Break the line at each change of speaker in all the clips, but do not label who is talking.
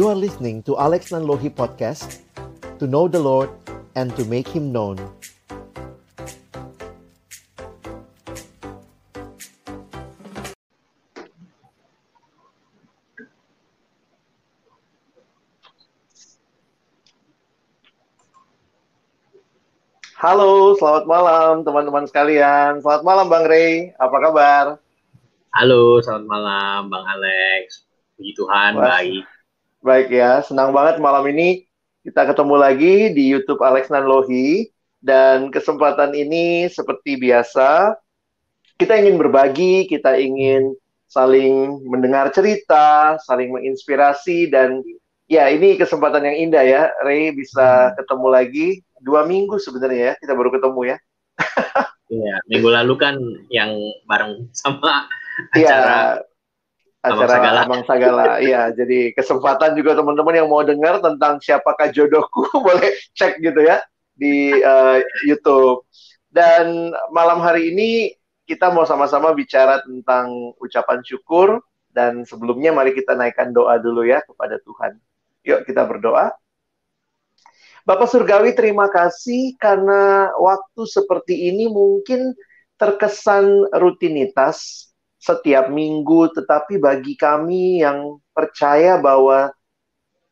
You are listening to Alex Nanlohi Podcast To know the Lord and to make Him known Halo, selamat malam teman-teman sekalian. Selamat malam Bang Ray, apa kabar?
Halo, selamat malam Bang Alex. Puji Tuhan, Wah, baik.
Baik ya, senang banget malam ini kita ketemu lagi di YouTube Alex Nanlohi. Dan kesempatan ini seperti biasa, kita ingin berbagi, kita ingin saling mendengar cerita, saling menginspirasi, dan ya ini kesempatan yang indah ya, Ray bisa ketemu lagi dua minggu sebenarnya ya kita baru ketemu ya.
Iya, minggu lalu kan yang bareng sama
iya, acara ya, acara Sagala. Abang Sagala. Iya, jadi kesempatan juga teman-teman yang mau dengar tentang siapakah jodohku boleh cek gitu ya di uh, YouTube. Dan malam hari ini kita mau sama-sama bicara tentang ucapan syukur dan sebelumnya mari kita naikkan doa dulu ya kepada Tuhan. Yuk kita berdoa. Bapak Surgawi terima kasih karena waktu seperti ini mungkin terkesan rutinitas setiap minggu, tetapi bagi kami yang percaya bahwa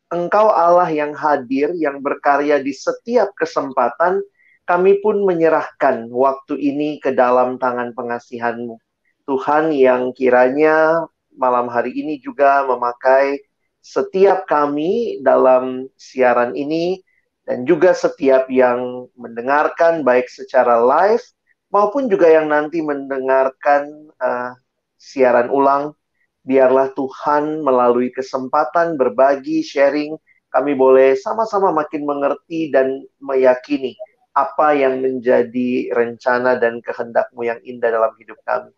Engkau Allah yang hadir, yang berkarya di setiap kesempatan, kami pun menyerahkan waktu ini ke dalam tangan pengasihanmu. Tuhan yang kiranya malam hari ini juga memakai setiap kami dalam siaran ini, dan juga setiap yang mendengarkan baik secara live maupun juga yang nanti mendengarkan uh, siaran ulang biarlah Tuhan melalui kesempatan berbagi sharing kami boleh sama-sama makin mengerti dan meyakini apa yang menjadi rencana dan kehendakmu yang indah dalam hidup kami.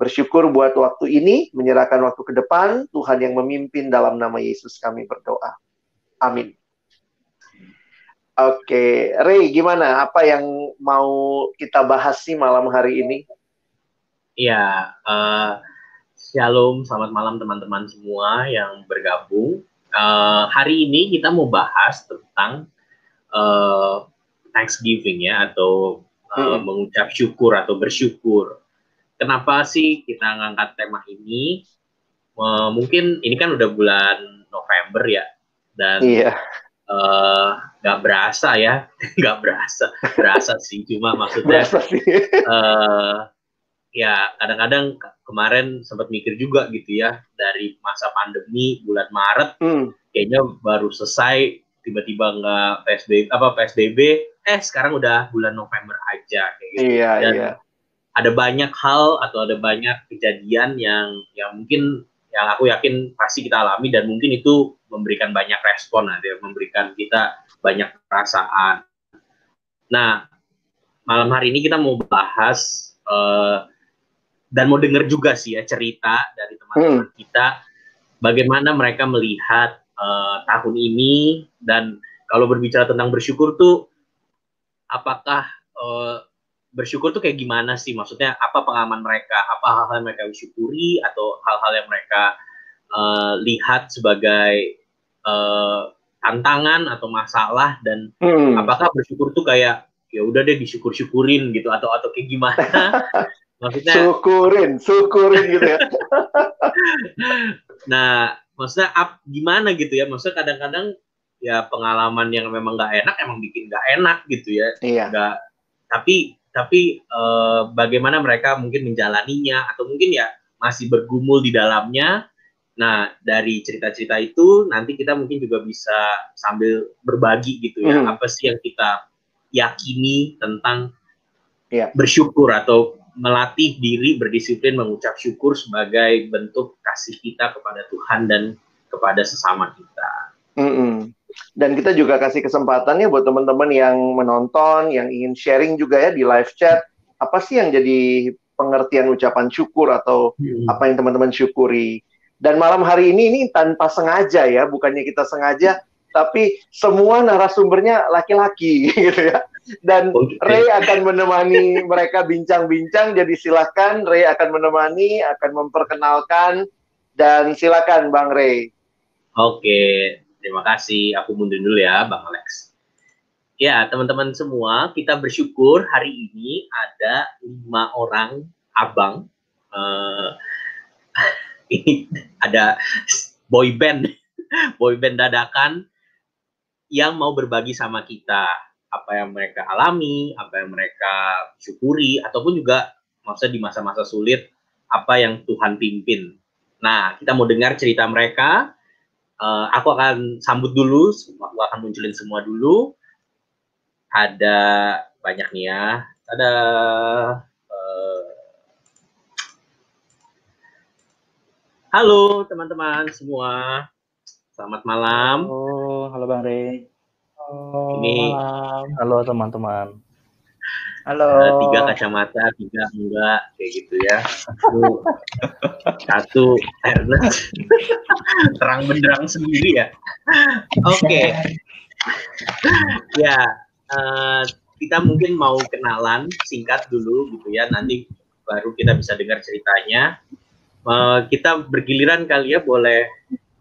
Bersyukur buat waktu ini, menyerahkan waktu ke depan, Tuhan yang memimpin dalam nama Yesus kami berdoa. Amin. Oke, Ray, gimana? Apa yang mau kita bahas sih malam hari ini?
Ya, uh, shalom, selamat malam teman-teman semua yang bergabung. Uh, hari ini kita mau bahas tentang uh, Thanksgiving ya, atau uh, hmm. mengucap syukur atau bersyukur. Kenapa sih kita ngangkat tema ini? Uh, mungkin ini kan udah bulan November ya, dan
iya
uh, nggak berasa ya nggak berasa berasa sih cuma maksudnya uh, ya kadang-kadang kemarin sempat mikir juga gitu ya dari masa pandemi bulan Maret hmm. kayaknya baru selesai tiba-tiba nggak PSBB apa PSBB eh sekarang udah bulan November aja kayak gitu
iya, dan iya.
ada banyak hal atau ada banyak kejadian yang yang mungkin yang aku yakin pasti kita alami dan mungkin itu memberikan banyak respon nanti memberikan kita banyak perasaan. Nah, malam hari ini kita mau bahas uh, dan mau dengar juga sih ya cerita dari teman-teman hmm. kita bagaimana mereka melihat uh, tahun ini dan kalau berbicara tentang bersyukur tuh apakah uh, bersyukur tuh kayak gimana sih? Maksudnya apa pengalaman mereka? Apa hal-hal yang mereka syukuri atau hal-hal yang mereka uh, lihat sebagai uh, tantangan atau masalah dan hmm. apakah bersyukur tuh kayak ya udah deh disyukur-syukurin gitu atau atau kayak gimana?
maksudnya syukurin, syukurin gitu ya.
nah, maksudnya up, gimana gitu ya? Maksudnya kadang-kadang ya pengalaman yang memang nggak enak emang bikin nggak enak gitu ya.
Iya.
Gak, tapi tapi uh, bagaimana mereka mungkin menjalaninya atau mungkin ya masih bergumul di dalamnya. Nah, dari cerita-cerita itu nanti kita mungkin juga bisa sambil berbagi gitu ya, hmm. apa sih yang kita yakini tentang yeah. bersyukur atau melatih diri berdisiplin mengucap syukur sebagai bentuk kasih kita kepada Tuhan dan kepada sesama kita.
Mm -mm. Dan kita juga kasih kesempatan ya buat teman-teman yang menonton, yang ingin sharing juga ya di live chat. Apa sih yang jadi pengertian ucapan syukur atau hmm. apa yang teman-teman syukuri? Dan malam hari ini ini tanpa sengaja ya, bukannya kita sengaja, tapi semua narasumbernya laki-laki gitu ya. Dan okay. Ray akan menemani mereka bincang-bincang, jadi silakan Ray akan menemani, akan memperkenalkan dan silakan Bang Ray.
Oke, Terima kasih. Aku mundur dulu ya, Bang Alex. Ya, teman-teman semua, kita bersyukur hari ini ada lima orang abang. Uh, ini ada boy band, boy band dadakan yang mau berbagi sama kita apa yang mereka alami, apa yang mereka syukuri, ataupun juga maksudnya di masa-masa sulit apa yang Tuhan pimpin. Nah, kita mau dengar cerita mereka. Uh, aku akan sambut dulu, aku akan munculin semua dulu. Ada banyak nih ya. Ada uh, Halo teman-teman semua. Selamat malam.
Halo, halo Bang Rey.
Ini
malam. halo teman-teman.
Halo. Uh, tiga kacamata, tiga enggak, kayak gitu ya. Satu, satu Ernest. Terang benderang sendiri ya. Oke. Okay. ya, uh, kita mungkin mau kenalan singkat dulu gitu ya. Nanti baru kita bisa dengar ceritanya. Uh, kita bergiliran kali ya, boleh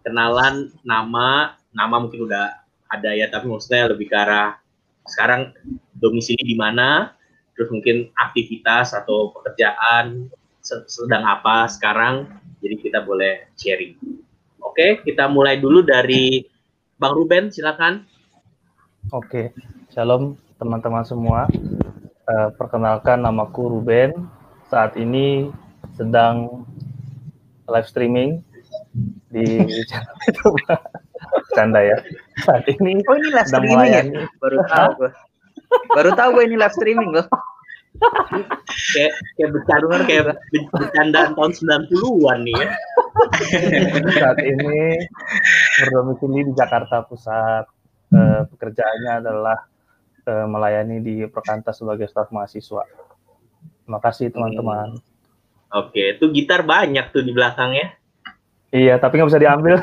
kenalan nama, nama mungkin udah ada ya tapi maksudnya lebih ke arah sekarang domisili di mana terus mungkin aktivitas atau pekerjaan sedang apa sekarang jadi kita boleh sharing. Oke kita mulai dulu dari bang Ruben silakan.
Oke shalom teman-teman semua. Uh, perkenalkan namaku Ruben. Saat ini sedang live streaming di channel YouTube Canda ya.
Saat ini Oh, ini live streaming ya? Baru tahu gue. Baru tahu gue ini live streaming loh.
kayak kayak bercanda kayak bercandaan tahun 90-an nih ya.
Saat ini berdomisili di Jakarta Pusat. Uh, pekerjaannya adalah uh, melayani di Perkantas sebagai staf mahasiswa. Terima kasih teman-teman. Hmm.
Oke, itu gitar banyak tuh di belakangnya.
Iya, tapi nggak bisa diambil.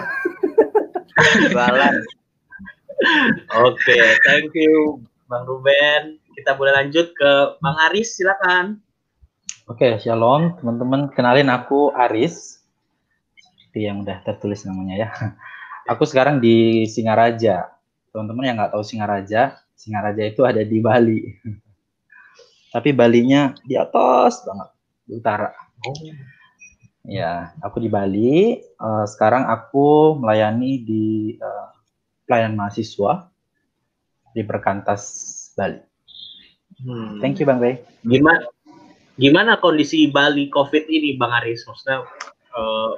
Jualan.
Oke, okay, thank you Bang Ruben. Kita boleh lanjut ke Bang Aris, silakan.
Oke, okay, shalom teman-teman. Kenalin aku Aris. Seperti yang udah tertulis namanya ya. Aku sekarang di Singaraja. Teman-teman yang nggak tahu Singaraja, Singaraja itu ada di Bali. Tapi Balinya di atas banget, di utara. Oh. Ya, aku di Bali. Uh, sekarang aku melayani di uh, pelayan mahasiswa di Perkantas Bali. Hmm. Thank you Bang Ray.
Gimana gimana kondisi Bali COVID ini Bang Aris? Maksudnya uh,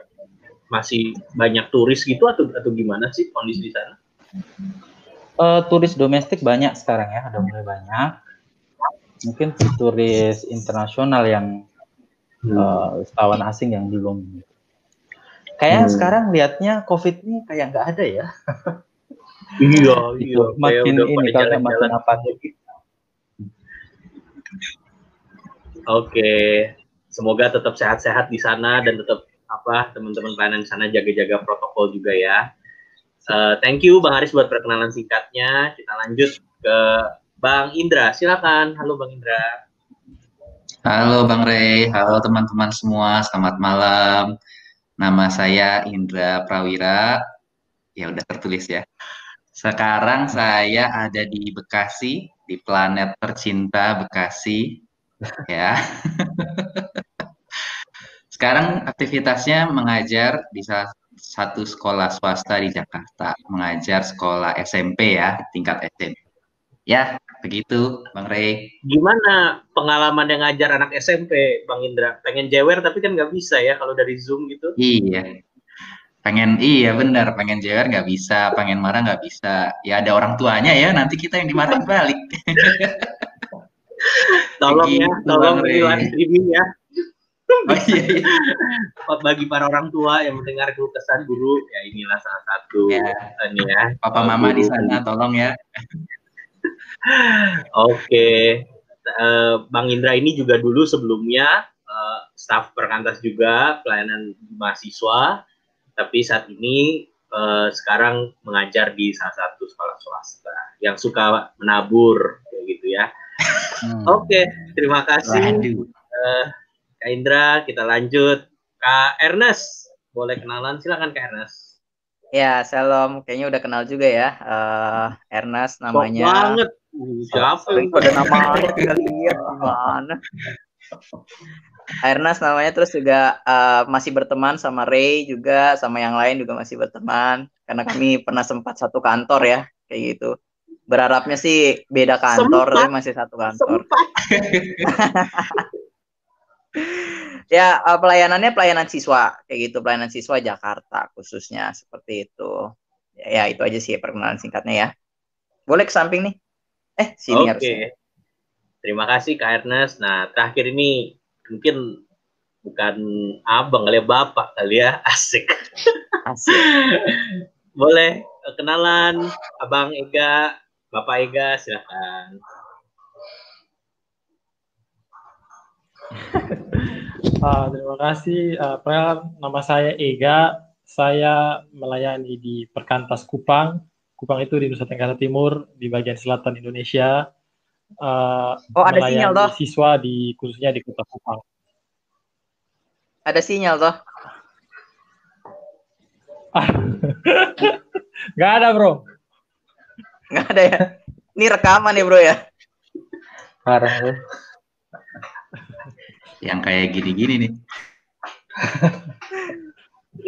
masih banyak turis gitu atau atau gimana sih kondisi di sana?
Uh, turis domestik banyak sekarang ya, ada mulai banyak. Mungkin turis internasional yang hmm. uh, wisatawan asing yang belum. Kayak hmm. sekarang liatnya covid ini kayak nggak ada ya.
Iya iya.
Makin ini karena makin apa gitu
oke. Semoga tetap sehat-sehat di sana dan tetap apa teman-teman pelayanan di sana jaga-jaga protokol juga ya. Uh, thank you bang Aris buat perkenalan singkatnya. Kita lanjut ke bang Indra. Silakan. Halo bang Indra
Halo Bang Rey, halo teman-teman semua, selamat malam. Nama saya Indra Prawira, ya udah tertulis ya. Sekarang saya ada di Bekasi, di planet tercinta Bekasi, ya. Sekarang aktivitasnya mengajar di satu sekolah swasta di Jakarta, mengajar sekolah SMP ya, tingkat SMP. Ya, begitu Bang Rey.
Gimana pengalaman yang ngajar anak SMP Bang Indra? Pengen jewer tapi kan nggak bisa ya kalau dari Zoom gitu.
Iya. Pengen iya benar, pengen jewer nggak bisa, pengen marah nggak bisa. Ya ada orang tuanya ya, nanti kita yang dimarahin balik.
tolong ya, tolong di live streaming ya. Oh, iya, iya. Bagi para orang tua yang mendengar keluh kesah guru, ya inilah salah satu ya. ini ya.
Papa mama di sana tolong ya.
Oke, uh, Bang Indra ini juga dulu sebelumnya uh, staf perkantas juga pelayanan mahasiswa, tapi saat ini uh, sekarang mengajar di salah satu sekolah swasta yang suka menabur, kayak gitu ya. Hmm. Oke, terima kasih uh, Kak Indra. Kita lanjut Kak Ernest, boleh kenalan silakan Kak Ernest.
Ya, Salam. Kayaknya udah kenal juga ya. Uh, Ernest namanya.
Sok banget. Siapa
yang pada namanya kita lihat gimana. Ernest namanya terus juga uh, masih berteman sama Ray juga sama yang lain juga masih berteman karena kami pernah sempat satu kantor ya kayak gitu. Berharapnya sih beda kantor sempat. tapi masih satu kantor. ya uh, pelayanannya pelayanan siswa kayak gitu. Pelayanan siswa Jakarta khususnya seperti itu. Ya, ya itu aja sih perkenalan singkatnya ya. Boleh ke samping nih? Eh sini
Oke. Okay. terima kasih Kak Ernest. Nah terakhir ini mungkin bukan abang kali ya bapak kali ya. Asik. Asik. Boleh kenalan. Abang Ega bapak Ega silakan
Uh, terima kasih. Uh, nama saya Ega. Saya melayani di Perkantas Kupang. Kupang itu di Nusa Tenggara Timur, di bagian selatan Indonesia.
Uh, oh, ada sinyal toh?
Siswa di khususnya di Kota Kupang.
Ada sinyal toh?
Gak ada bro.
Gak ada ya. Ini rekaman nih bro ya.
Parah
yang kayak gini-gini nih.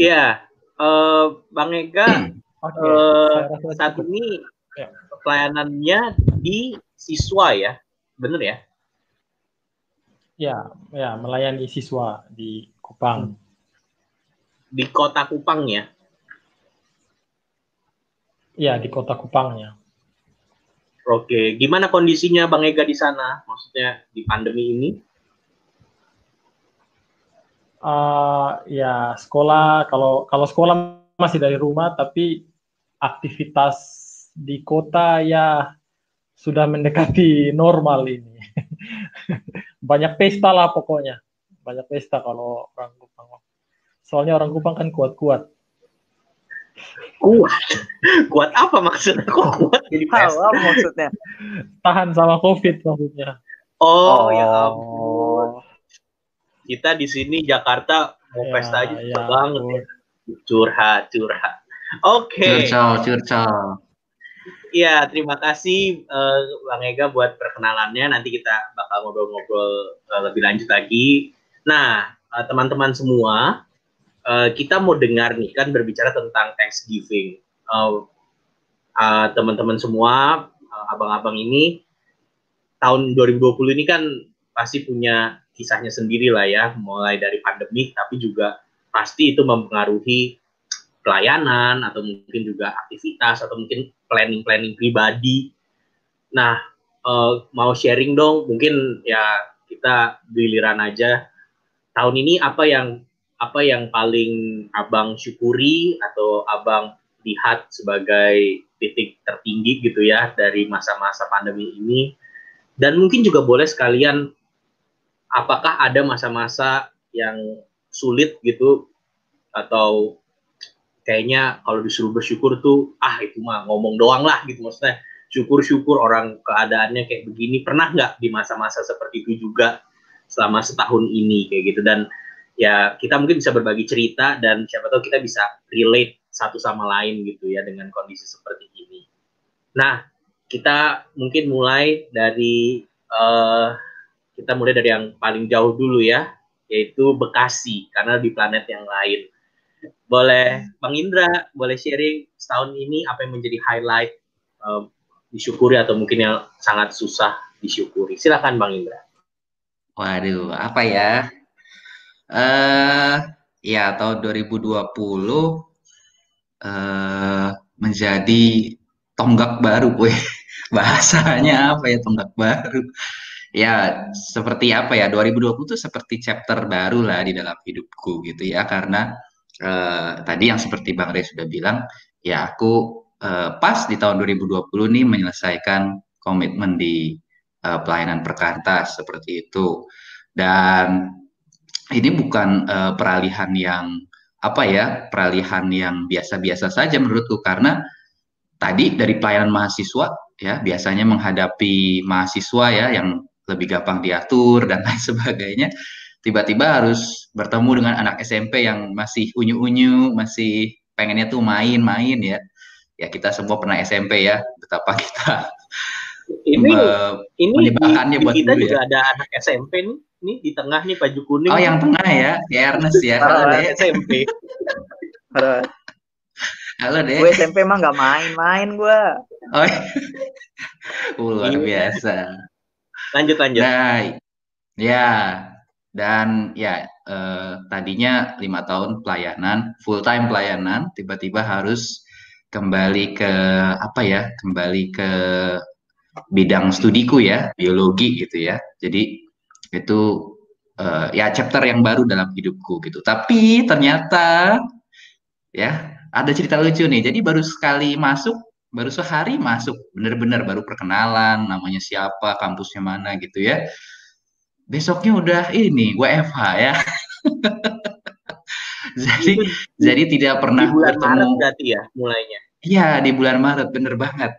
Iya, uh, Bang Ega okay. uh, eh, saat ini ya. pelayanannya di siswa ya, bener ya?
Ya, ya melayani siswa di Kupang.
Di kota Kupang ya?
Iya, di kota Kupang ya.
Oke, gimana kondisinya Bang Ega di sana? Maksudnya di pandemi ini?
Uh, ya sekolah kalau kalau sekolah masih dari rumah tapi aktivitas di kota ya sudah mendekati normal ini. Banyak pesta lah pokoknya. Banyak pesta kalau orang Kupang. Soalnya orang Kupang kan kuat-kuat.
Kuat? Kuat apa maksudnya? Kok kuat
jadi pesta? maksudnya?
Tahan sama covid maksudnya.
Oh, oh. ya ampun kita di sini Jakarta mau ya, pesta aja ya, banget ya. Curhat, curhat. Oke. Okay.
Curcol, curcol.
Iya, terima kasih uh, Bang Ega buat perkenalannya. Nanti kita bakal ngobrol-ngobrol uh, lebih lanjut lagi. Nah, uh, teman-teman semua, uh, kita mau dengar nih kan berbicara tentang Thanksgiving. Uh, uh, teman-teman semua, uh, abang-abang ini tahun 2020 ini kan pasti punya kisahnya sendiri lah ya, mulai dari pandemi, tapi juga pasti itu mempengaruhi pelayanan atau mungkin juga aktivitas atau mungkin planning-planning pribadi. Nah, uh, mau sharing dong, mungkin ya kita giliran aja. Tahun ini apa yang apa yang paling abang syukuri atau abang lihat sebagai titik tertinggi gitu ya dari masa-masa pandemi ini dan mungkin juga boleh sekalian apakah ada masa-masa yang sulit gitu? Atau kayaknya kalau disuruh bersyukur tuh ah itu mah ngomong doang lah gitu maksudnya. Syukur-syukur orang keadaannya kayak begini. Pernah nggak di masa-masa seperti itu juga selama setahun ini kayak gitu? Dan ya kita mungkin bisa berbagi cerita dan siapa tahu kita bisa relate satu sama lain gitu ya dengan kondisi seperti ini. Nah kita mungkin mulai dari uh, kita mulai dari yang paling jauh dulu ya, yaitu Bekasi, karena di planet yang lain. Boleh Bang Indra, boleh sharing setahun ini apa yang menjadi highlight uh, disyukuri atau mungkin yang sangat susah disyukuri. Silakan Bang Indra.
Waduh, apa ya? Uh, ya tahun 2020 uh, menjadi tonggak baru, weh. Bahasanya apa ya tonggak baru? Ya seperti apa ya 2020 itu seperti chapter baru lah di dalam hidupku gitu ya karena uh, tadi yang seperti Bang Rey sudah bilang ya aku uh, pas di tahun 2020 nih menyelesaikan komitmen di uh, pelayanan perkantas seperti itu. Dan ini bukan uh, peralihan yang apa ya peralihan yang biasa-biasa saja menurutku karena tadi dari pelayanan mahasiswa ya biasanya menghadapi mahasiswa ya yang lebih gampang diatur dan lain sebagainya tiba-tiba harus bertemu dengan anak SMP yang masih unyu-unyu masih pengennya tuh main-main ya. Ya kita semua pernah SMP ya, betapa kita
ini ini
di, buat
kita juga ya. ada anak SMP nih, nih di tengah nih baju kuning.
Oh yang tengah ya, ya Ernest ya. Halo deh.
SMP.
Halo. Halo deh. Gue SMP mah nggak main-main gue. Oh, iya.
luar biasa.
Lanjut lanjut.
Nah, ya dan ya eh, tadinya lima tahun pelayanan full time pelayanan tiba-tiba harus kembali ke apa ya kembali ke bidang studiku ya biologi gitu ya. Jadi itu uh, ya chapter yang baru dalam hidupku gitu. Tapi ternyata ya ada cerita lucu nih. Jadi baru sekali masuk baru sehari masuk bener-bener baru perkenalan namanya siapa kampusnya mana gitu ya. Besoknya udah ini WFH ya. Jadi jadi tidak pernah
di bulan bertemu. Maret berarti ya mulainya?
Iya di bulan Maret bener banget.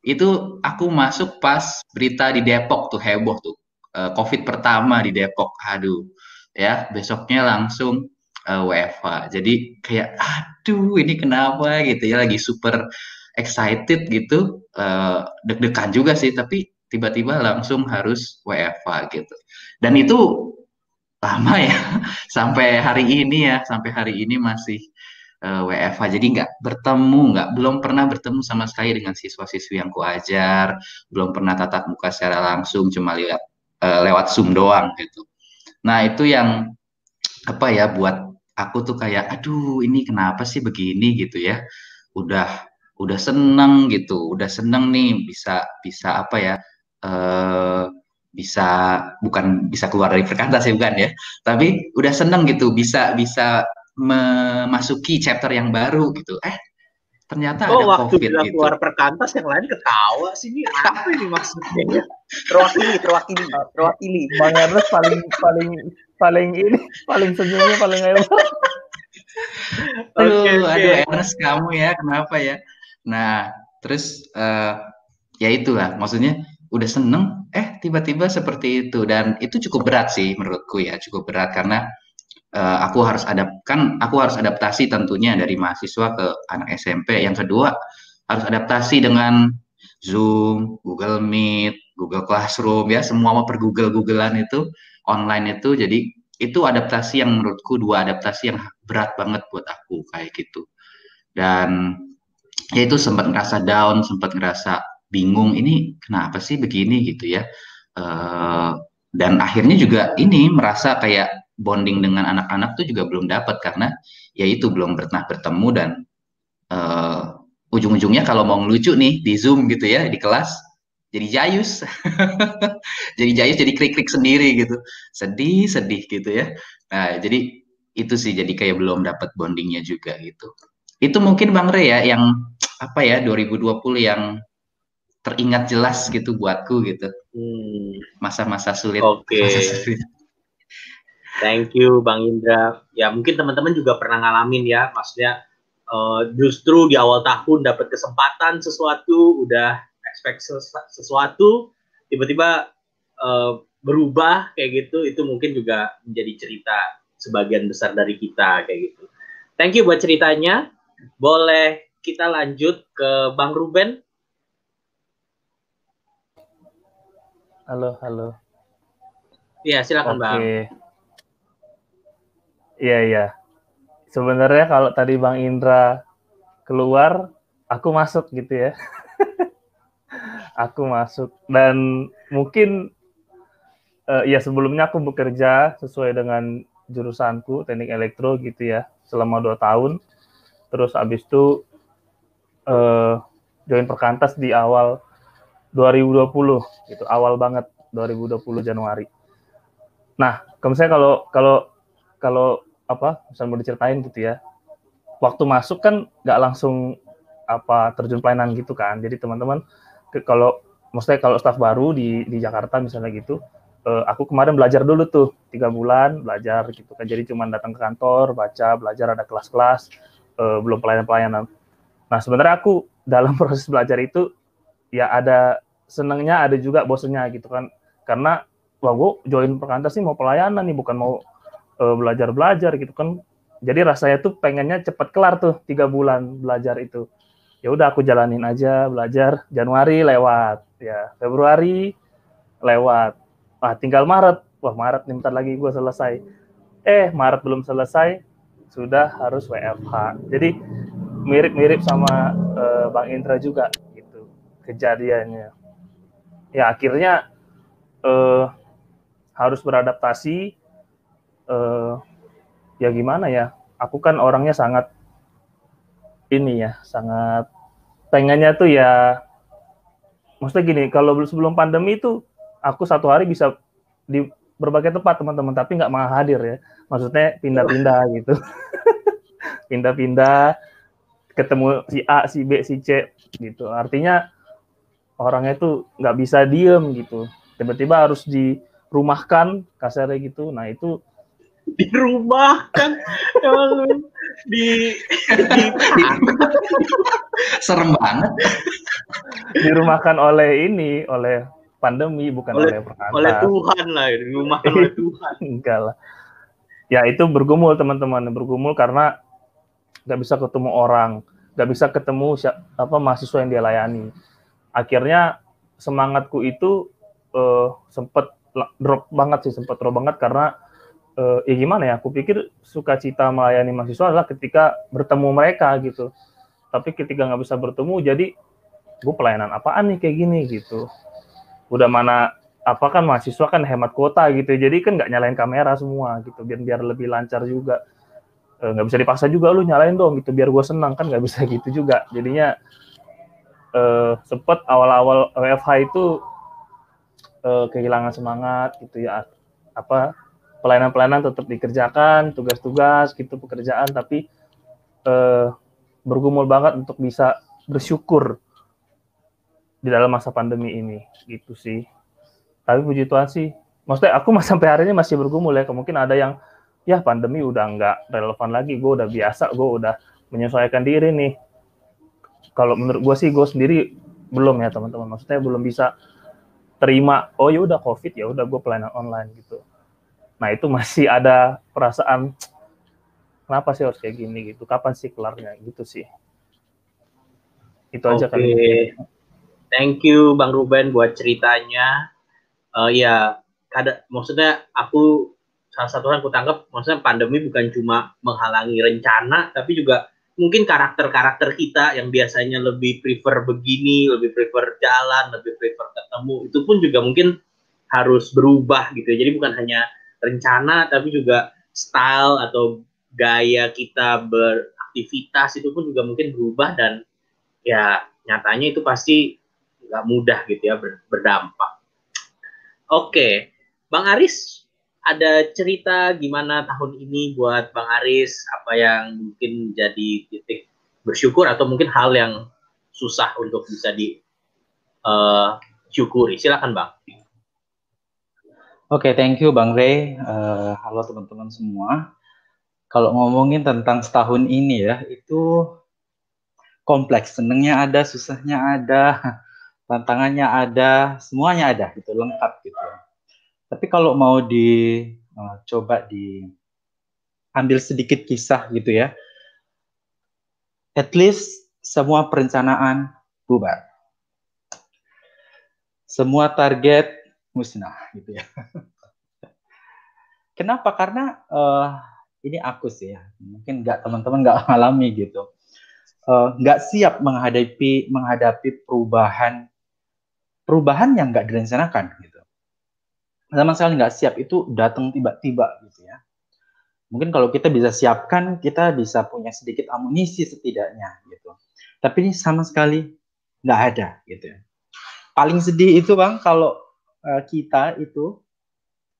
Itu aku masuk pas berita di Depok tuh heboh tuh. Uh, COVID pertama di Depok aduh. Ya besoknya langsung uh, eh, WFH jadi kayak aduh ini kenapa? Gitu ya lagi super excited gitu uh, deg-degan juga sih tapi tiba-tiba langsung harus WFH gitu. Dan itu lama ya sampai hari ini ya sampai hari ini masih uh, eh, WFH jadi nggak bertemu nggak belum pernah bertemu sama sekali dengan siswa-siswi yang kuajar belum pernah tatap muka secara langsung cuma lihat uh, lewat zoom doang gitu. Nah itu yang apa ya buat aku tuh kayak aduh ini kenapa sih begini? gitu ya. Udah udah seneng gitu udah seneng nih bisa bisa apa ya uh, bisa bukan bisa keluar dari perkantas ya bukan ya tapi udah seneng gitu bisa bisa memasuki chapter yang baru gitu. Eh ternyata
oh, ada waktu covid gitu. keluar perkantas yang lain ketawa sih ini apa ini maksudnya ya?
Terwakili terwakili terwakili.
Bang Ernest paling paling paling ini paling senyumnya paling ayo.
Aduh okay, okay. aduh Ernest kamu ya kenapa ya nah terus uh, ya itulah. Maksudnya udah seneng eh tiba-tiba seperti itu. Dan itu cukup berat sih menurutku ya cukup berat. Karena uh, aku harus adapt kan aku harus adaptasi tentunya dari mahasiswa ke anak SMP yang kedua harus adaptasi dengan Zoom Google Meet Google Classroom ya. Semua mau per Google Googlean itu online itu. Jadi itu adaptasi yang menurutku dua adaptasi yang berat banget buat aku kayak gitu. Dan ya itu sempat ngerasa down sempat ngerasa bingung ini kenapa sih begini? gitu ya. Uh, dan akhirnya juga ini merasa kayak bonding dengan anak-anak tuh juga belum dapat karena ya itu belum pernah bertemu dan uh, ujung-ujungnya kalau mau ngelucu nih di zoom gitu ya di kelas jadi jayus. Jadi jayus jadi klik-klik sendiri gitu. Sedih sedih gitu ya. Nah jadi itu sih jadi kayak belum dapat bondingnya juga gitu itu mungkin bang Re ya yang apa ya 2020 yang teringat jelas gitu buatku gitu. Hmm. masa-masa sulit.
Oke. Okay. thank you bang Indra. Ya mungkin teman-teman juga pernah ngalamin ya maksudnya uh, justru di awal tahun dapat kesempatan sesuatu udah expect sesuatu tiba-tiba uh, berubah kayak gitu itu mungkin juga menjadi cerita sebagian besar dari kita kayak gitu. Thank you buat ceritanya boleh kita lanjut ke bang Ruben
Halo, halo.
Iya, silakan Oke. Bang.
Iya, iya. Sebenarnya kalau tadi Bang Indra keluar, aku masuk gitu ya. aku masuk dan mungkin uh, ya sebelumnya aku bekerja sesuai dengan jurusanku teknik elektro gitu ya selama dua tahun. Terus abis itu uh, join perkantas di awal 2020 gitu awal banget 2020 Januari. Nah, kalau saya kalau kalau kalau apa misalnya mau diceritain gitu ya, waktu masuk kan nggak langsung apa terjun pelayanan gitu kan. Jadi teman-teman kalau maksudnya kalau staf baru di di Jakarta misalnya gitu, eh, aku kemarin belajar dulu tuh tiga bulan belajar gitu kan. Jadi cuma datang ke kantor, baca, belajar ada kelas-kelas, eh, belum pelayanan-pelayanan. Nah sebenarnya aku dalam proses belajar itu ya ada senangnya ada juga bosennya gitu kan. Karena wah gue join perkantas sih mau pelayanan nih bukan mau uh, belajar belajar gitu kan. Jadi rasanya tuh pengennya cepet kelar tuh tiga bulan belajar itu. Ya udah aku jalanin aja belajar. Januari lewat ya. Februari lewat. Ah tinggal Maret. Wah Maret nih bentar lagi gue selesai. Eh Maret belum selesai sudah harus WFH jadi mirip-mirip sama uh, Bang Indra juga gitu kejadiannya. Ya akhirnya uh, harus beradaptasi uh, ya gimana ya aku kan orangnya sangat ini ya sangat pengennya tuh ya maksudnya gini kalau sebelum pandemi itu aku satu hari bisa di berbagai tempat teman-teman. Tapi nggak mau hadir ya. Maksudnya pindah-pindah gitu. Pindah-pindah ketemu si A si B si C gitu. Artinya orangnya itu nggak bisa diem gitu. Tiba-tiba harus dirumahkan kasarnya gitu. Nah itu
di rumah kan di, di, di
serem banget.
Dirumahkan oleh ini oleh pandemi bukan oleh, oleh perantau
oleh Tuhan lah rumah oleh Tuhan.
Enggak lah. Ya itu bergumul teman-teman bergumul karena nggak bisa ketemu orang nggak bisa ketemu apa mahasiswa yang dia layani. Akhirnya semangatku itu uh, sempet drop banget sih sempet drop banget karena uh, ya gimana ya aku pikir sukacita melayani mahasiswa adalah ketika bertemu mereka gitu. Tapi ketika nggak bisa bertemu jadi gue pelayanan apaan nih kayak gini? gitu udah mana apa kan mahasiswa kan hemat kuota gitu jadi kan nggak nyalain kamera semua gitu biar biar lebih lancar juga. Eh, nggak e, bisa dipaksa juga lu nyalain dong gitu biar gue senang. Kan nggak bisa gitu juga. Jadinya e, sempet awal-awal WFH itu e, kehilangan semangat gitu ya. Apa pelayanan-pelayanan tetap dikerjakan, tugas-tugas gitu pekerjaan, tapi eh, bergumul banget untuk bisa bersyukur di dalam masa pandemi ini, gitu sih. Tapi puji Tuhan sih, maksudnya aku sampai hari ini masih bergumul ya, mungkin ada yang ya pandemi udah nggak relevan lagi, gue udah biasa, gue udah menyesuaikan diri nih. Kalau menurut gue sih, gue sendiri belum ya teman-teman, maksudnya belum bisa terima, oh ya udah covid ya udah gue pelayanan online gitu Nah itu masih ada perasaan kenapa sih harus kayak gini gitu? Kapan sih kelarnya gitu sih? Itu aja
okay. kali. Thank you Bang Ruben buat ceritanya. Uh, ya, kada, maksudnya aku salah satu yang aku tangkap, maksudnya pandemi bukan cuma menghalangi rencana, tapi juga mungkin karakter-karakter kita yang biasanya lebih prefer begini, lebih prefer jalan, lebih prefer ketemu, itu pun juga mungkin harus berubah gitu. Jadi bukan hanya rencana tapi juga style atau gaya kita beraktivitas itu pun juga mungkin berubah dan ya nyatanya itu pasti nggak mudah gitu ya berdampak. Oke, Bang Aris ada cerita gimana tahun ini buat Bang Aris apa yang mungkin jadi titik bersyukur atau mungkin hal yang susah untuk bisa di uh, syukuri. Silakan Bang.
Oke, okay, thank you Bang Ray. Uh, halo teman-teman semua. Kalau ngomongin tentang setahun ini ya, itu kompleks. Senengnya ada, susahnya ada, tantangannya ada, semuanya ada, gitu, lengkap gitu. Tapi kalau mau di uh, coba di ambil sedikit kisah gitu ya, at least semua perencanaan bubar. Semua target musnah gitu ya. Kenapa? Karena uh, ini aku sih ya, mungkin nggak teman-teman nggak alami gitu, eh, nggak uh, siap menghadapi menghadapi perubahan perubahan yang nggak direncanakan gitu. Sama sekali nggak siap itu datang tiba-tiba gitu ya. Mungkin kalau kita bisa siapkan, kita bisa punya sedikit amunisi setidaknya gitu. Tapi ini sama sekali nggak ada gitu ya. Paling sedih itu bang kalau uh, kita itu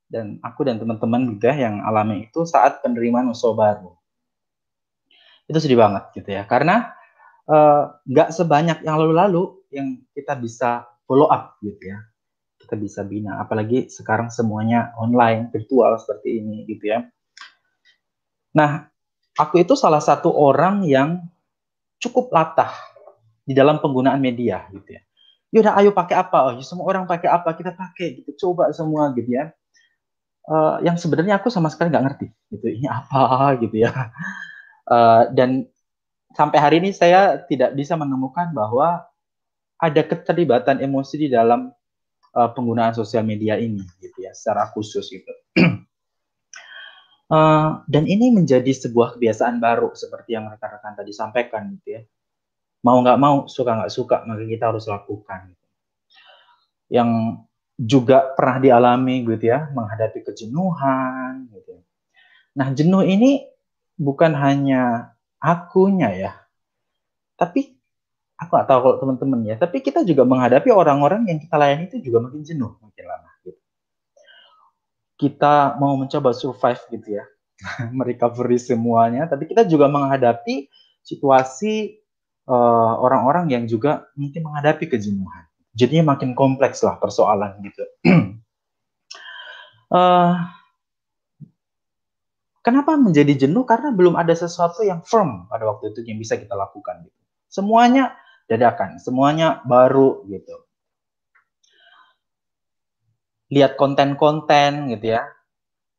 dan aku dan teman-teman juga yang alami itu saat penerimaan usaha baru. Itu sedih banget gitu ya, karena eh, nggak uh, sebanyak yang lalu-lalu yang kita bisa follow up gitu ya. Kita bisa bina, apalagi sekarang semuanya online, virtual seperti ini gitu ya. Nah, aku itu salah satu orang yang cukup latah di dalam penggunaan media gitu ya. Yaudah ayo pakai apa? Oh, ya semua orang pakai apa? Kita pakai gitu coba semua gitu ya. Uh, yang sebenarnya aku sama sekali nggak ngerti gitu ini apa gitu ya. Uh, dan sampai hari ini saya tidak bisa menemukan bahwa ada keterlibatan emosi di dalam uh, penggunaan sosial media ini gitu ya secara khusus gitu uh, dan ini menjadi sebuah kebiasaan baru seperti yang rekan-rekan tadi sampaikan gitu ya mau nggak mau suka nggak suka maka kita harus lakukan yang juga pernah dialami gitu ya, menghadapi kejenuhan gitu. Nah, jenuh ini bukan hanya akunya ya. Tapi aku nggak tahu kalau teman-teman ya, tapi kita juga menghadapi orang-orang yang kita layani itu juga makin jenuh makin lama gitu. Kita mau mencoba survive gitu ya, merecovery semuanya, tapi kita juga menghadapi situasi eh, orang-orang uh, yang juga mungkin menghadapi kejenuhan jadinya makin kompleks lah persoalan gitu. uh, kenapa menjadi jenuh? Karena belum ada sesuatu yang firm pada waktu itu yang bisa kita lakukan. Gitu. Semuanya dadakan, semuanya baru gitu. Lihat konten-konten gitu ya,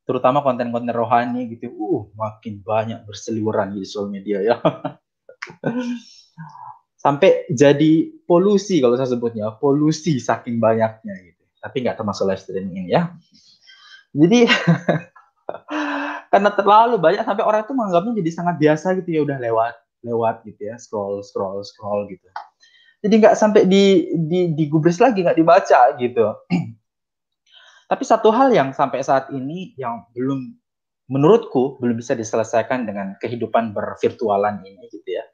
terutama konten-konten rohani gitu. Uh, makin banyak berseliweran di sosial media ya. sampai jadi polusi kalau saya sebutnya polusi saking banyaknya gitu tapi nggak termasuk live streaming ini ya jadi karena terlalu banyak sampai orang itu menganggapnya jadi sangat biasa gitu ya udah lewat lewat gitu ya scroll scroll scroll gitu jadi nggak sampai di di digubris lagi nggak dibaca gitu tapi satu hal yang sampai saat ini yang belum menurutku belum bisa diselesaikan dengan kehidupan bervirtualan ini gitu ya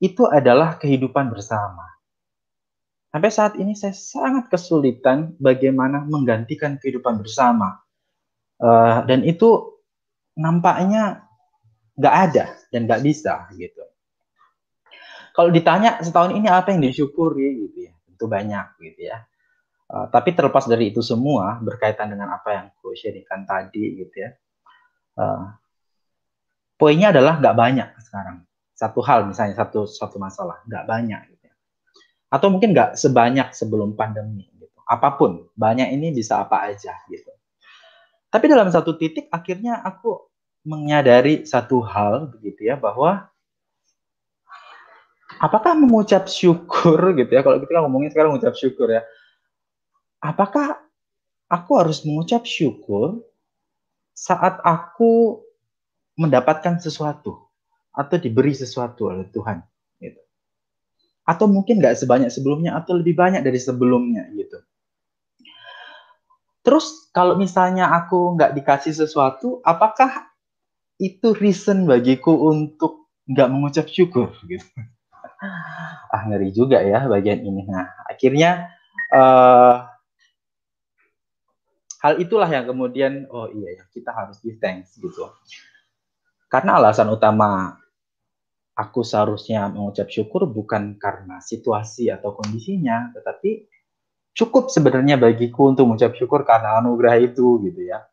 itu adalah kehidupan bersama. Sampai saat ini saya sangat kesulitan bagaimana menggantikan kehidupan bersama. Uh, dan itu nampaknya nggak ada dan nggak bisa gitu. Kalau ditanya setahun ini apa yang disyukuri gitu ya, tentu banyak gitu ya. Uh, tapi terlepas dari itu semua berkaitan dengan apa yang aku sharingkan tadi gitu ya. Uh, poinnya adalah nggak banyak sekarang satu hal misalnya satu satu masalah nggak banyak gitu ya. atau mungkin nggak sebanyak sebelum pandemi gitu apa pun banyak ini bisa apa aja gitu tapi dalam satu titik akhirnya aku menyadari satu hal begitu ya bahwa apakah mengucap syukur gitu ya kalau kita ngomongin sekarang mengucap syukur ya apakah aku harus mengucap syukur saat aku mendapatkan sesuatu atau diberi sesuatu oleh Tuhan gitu. Atau mungkin nggak sebanyak sebelumnya atau lebih banyak dari sebelumnya gitu. Terus kalau misalnya aku nggak dikasih sesuatu, apakah itu reason bagiku untuk nggak mengucap syukur gitu? Ah ngeri juga ya bagian ini. Nah akhirnya uh, hal itulah yang kemudian oh iya ya kita harus give thanks gitu. Karena alasan utama aku seharusnya mengucap syukur bukan karena situasi atau kondisinya, tetapi cukup sebenarnya bagiku untuk mengucap syukur karena anugerah itu gitu ya.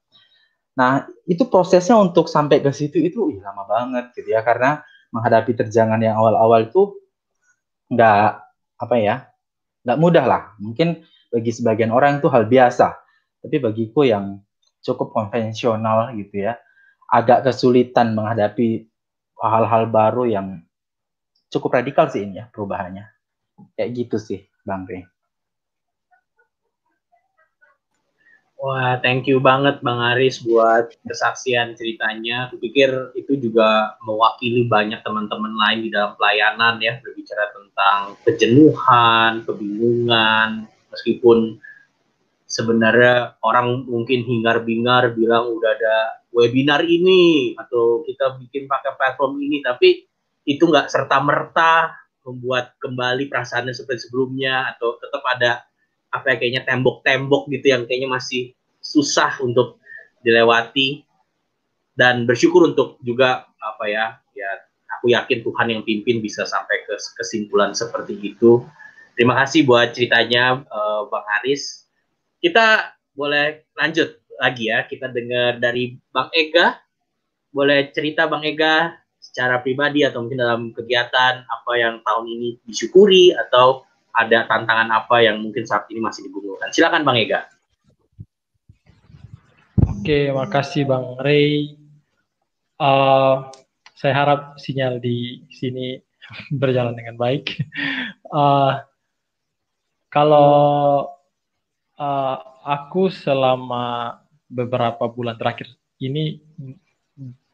Nah, itu prosesnya untuk sampai ke situ itu ih, lama banget gitu ya karena menghadapi terjangan yang awal-awal itu nggak apa ya nggak mudah lah mungkin bagi sebagian orang itu hal biasa tapi bagiku yang cukup konvensional gitu ya agak kesulitan menghadapi hal-hal baru yang cukup radikal sih ini ya perubahannya. Kayak gitu sih, Bang Rey.
Wah, thank you banget Bang Aris buat kesaksian ceritanya. Aku pikir itu juga mewakili banyak teman-teman lain di dalam pelayanan ya, berbicara tentang kejenuhan, kebingungan, meskipun sebenarnya orang mungkin hingar-bingar bilang udah ada webinar ini atau kita bikin pakai platform ini tapi itu nggak serta merta membuat kembali perasaannya seperti sebelumnya atau tetap ada apa ya kayaknya tembok-tembok gitu yang kayaknya masih susah untuk dilewati dan bersyukur untuk juga apa ya ya aku yakin Tuhan yang pimpin bisa sampai ke kesimpulan seperti itu terima kasih buat ceritanya uh, Bang Haris kita boleh lanjut lagi ya. Kita dengar dari Bang Ega. Boleh cerita Bang Ega secara pribadi atau mungkin dalam kegiatan apa yang tahun ini disyukuri atau ada tantangan apa yang mungkin saat ini masih digumulkan. Silakan Bang Ega.
Oke, makasih Bang Ray. Uh, saya harap sinyal di sini berjalan dengan baik. Uh, kalau uh, aku selama beberapa bulan terakhir ini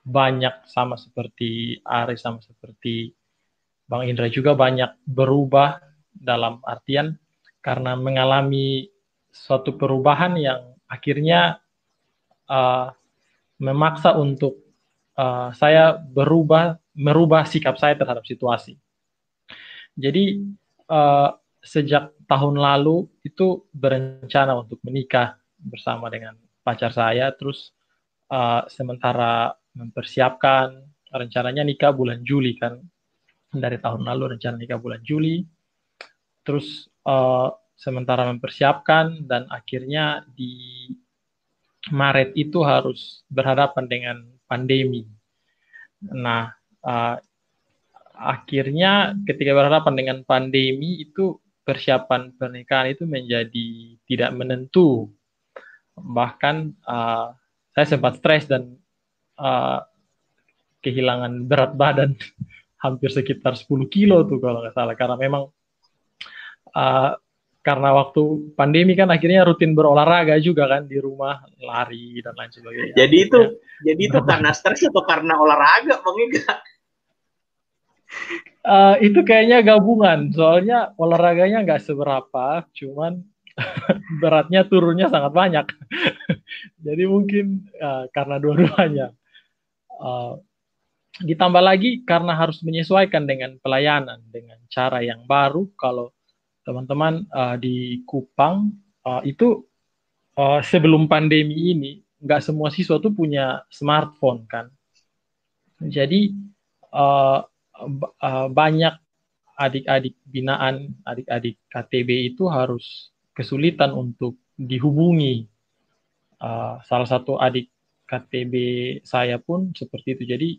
banyak sama seperti Ari sama seperti Bang Indra juga banyak berubah dalam artian karena mengalami suatu perubahan yang akhirnya uh, memaksa untuk uh, saya berubah merubah sikap saya terhadap situasi. Jadi uh, sejak tahun lalu itu berencana untuk menikah bersama dengan pacar saya, terus uh, sementara mempersiapkan rencananya nikah bulan Juli kan dari tahun lalu rencana nikah bulan Juli terus uh, sementara mempersiapkan dan akhirnya di Maret itu harus berhadapan dengan pandemi. Nah, uh, akhirnya ketika berhadapan dengan pandemi itu persiapan pernikahan itu menjadi tidak menentu. Bahkan uh, saya sempat stres dan uh, kehilangan berat badan hampir sekitar 10 kilo tuh kalau nggak salah karena memang uh, karena waktu pandemi kan akhirnya rutin berolahraga juga kan di rumah lari dan lain sebagainya.
Jadi itu ya. jadi itu karena stres atau karena olahraga bang Ega?
Uh, itu kayaknya gabungan soalnya olahraganya nggak seberapa, cuman beratnya turunnya sangat banyak. jadi mungkin uh, karena dua-duanya. Uh, ditambah lagi karena harus menyesuaikan dengan pelayanan dengan cara yang baru kalau teman-teman uh, di Kupang uh, itu uh, sebelum pandemi ini nggak semua siswa tuh punya smartphone kan? Jadi uh, uh, banyak adik-adik binaan adik-adik KTB itu harus kesulitan untuk dihubungi. Uh, salah satu adik KTB saya pun seperti itu. Jadi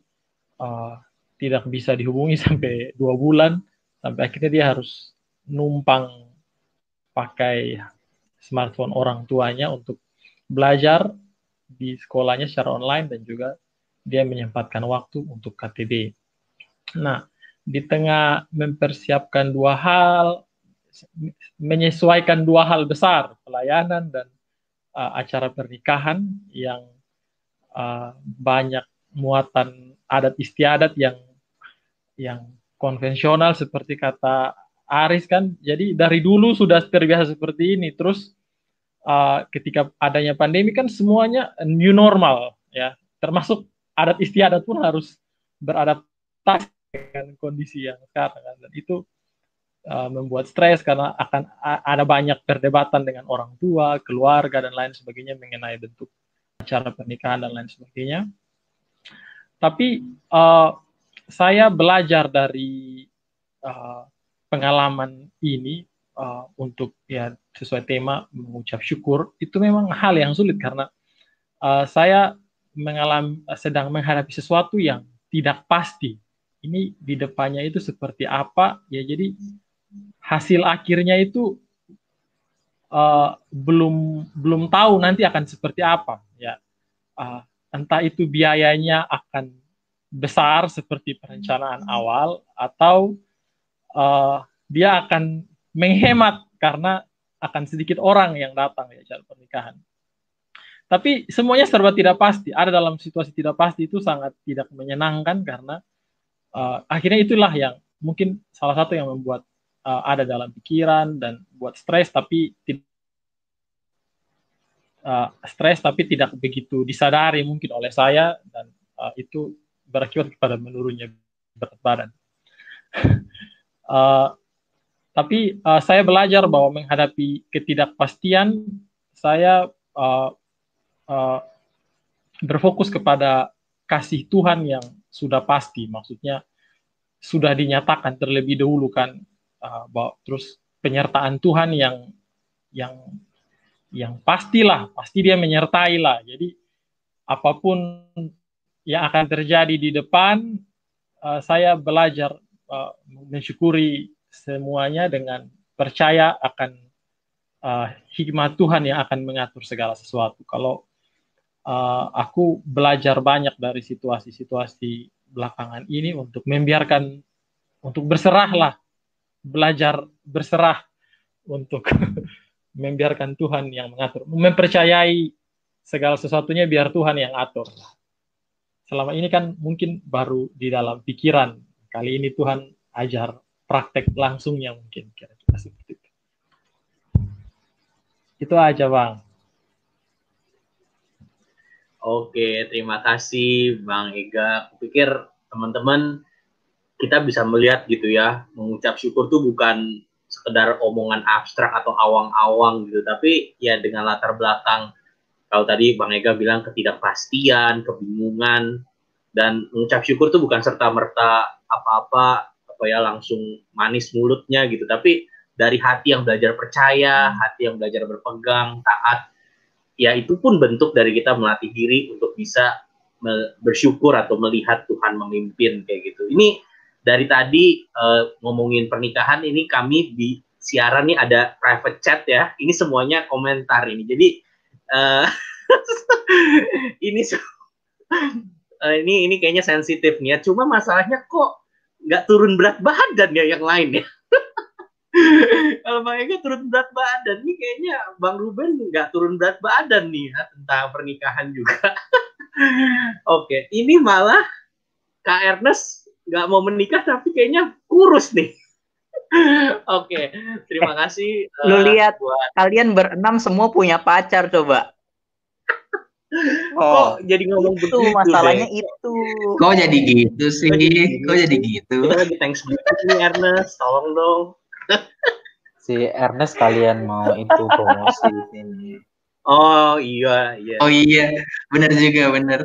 uh, tidak bisa dihubungi sampai dua bulan sampai akhirnya dia harus numpang pakai smartphone orang tuanya untuk belajar di sekolahnya secara online dan juga dia menyempatkan waktu untuk KTB. Nah, di tengah mempersiapkan dua hal, menyesuaikan dua hal besar, pelayanan dan uh, acara pernikahan yang uh, banyak muatan adat istiadat yang yang konvensional seperti kata Aris kan jadi dari dulu sudah terbiasa seperti ini. Terus uh, ketika adanya pandemi kan semuanya new normal ya. Termasuk adat istiadat pun harus beradaptasi dengan kondisi yang sekarang kan. Dan itu uh, membuat stres karena akan ada banyak perdebatan dengan orang tua keluarga dan lain sebagainya mengenai bentuk acara pernikahan dan lain sebagainya. Tapi uh, saya belajar dari uh, pengalaman ini uh, untuk ya sesuai tema mengucap syukur itu memang hal yang sulit karena uh, saya mengalami sedang menghadapi sesuatu yang tidak pasti. Ini di depannya itu seperti apa ya jadi hasil akhirnya itu uh, belum belum tahu nanti akan seperti apa ya. Uh, entah itu biayanya akan besar seperti perencanaan awal atau uh, dia akan menghemat karena akan sedikit orang yang datang ya acara pernikahan. Tapi semuanya serba tidak pasti. Ada dalam situasi tidak pasti itu sangat tidak menyenangkan karena uh, akhirnya itulah yang mungkin salah satu yang membuat uh, ada dalam pikiran dan buat stres tapi tidak uh, stres tapi tidak begitu disadari mungkin oleh saya dan uh, itu berakibat kepada menurunnya berat badan. uh, tapi uh, saya belajar bahwa menghadapi ketidakpastian saya uh, uh, berfokus kepada kasih Tuhan yang sudah pasti, maksudnya sudah dinyatakan terlebih dahulu kan, uh, bahwa, terus penyertaan Tuhan yang yang yang pastilah, pasti dia menyertai lah. Jadi apa pun yang akan terjadi di depan, uh, saya belajar uh, mensyukuri semuanya dengan percaya akan uh, hikmat Tuhan yang akan mengatur segala sesuatu. Kalau uh, aku belajar banyak dari situasi-situasi belakangan ini untuk membiarkan untuk berserahlah belajar berserah untuk membiarkan Tuhan yang mengatur mempercayai segala sesuatunya biar Tuhan yang atur selama ini kan mungkin baru di dalam pikiran kali ini Tuhan ajar praktek langsungnya mungkin kira-kira seperti itu itu aja bang
Oke, terima kasih Bang Ega. Aku pikir teman-teman kita bisa melihat gitu ya, mengucap syukur tuh bukan sekedar omongan abstrak atau awang-awang gitu, tapi ya dengan latar belakang kalau tadi Bang Ega bilang ketidakpastian, kebingungan, dan mengucap syukur tuh bukan serta merta apa-apa apa ya langsung manis mulutnya gitu, tapi dari hati yang belajar percaya, hati yang belajar berpegang, taat, ya itu pun bentuk dari kita melatih diri untuk bisa bersyukur atau melihat Tuhan memimpin kayak gitu. Ini dari tadi uh, ngomongin pernikahan ini kami di siaran nih ada private chat ya. Ini semuanya komentar ini. Jadi uh, ini uh, ini ini kayaknya sensitif nih ya. Cuma masalahnya kok nggak turun berat badan ya yang lain ya. kalau Bang Ega turun berat badan nih kayaknya Bang Ruben nggak turun berat badan nih ya, tentang pernikahan juga. Oke, ini malah Kak Ernest nggak mau menikah tapi kayaknya kurus nih. Oke, terima kasih.
Uh, Lu lihat buat... kalian berenam semua punya pacar coba.
Oh, Kok jadi ngomong
itu begitu masalahnya deh. itu.
Kok jadi gitu sih? Kok jadi gitu?
Kok jadi thanks nih Ernest, tolong dong
si Ernest kalian mau itu promosi
ini. Oh iya iya.
Oh iya, benar juga benar.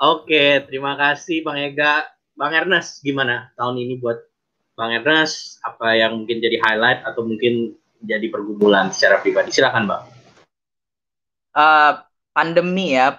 Oke, terima kasih Bang Ega. Bang Ernest, gimana tahun ini buat Bang Ernest? Apa yang mungkin jadi highlight atau mungkin jadi pergumulan secara pribadi? Silakan Bang.
Uh, pandemi ya,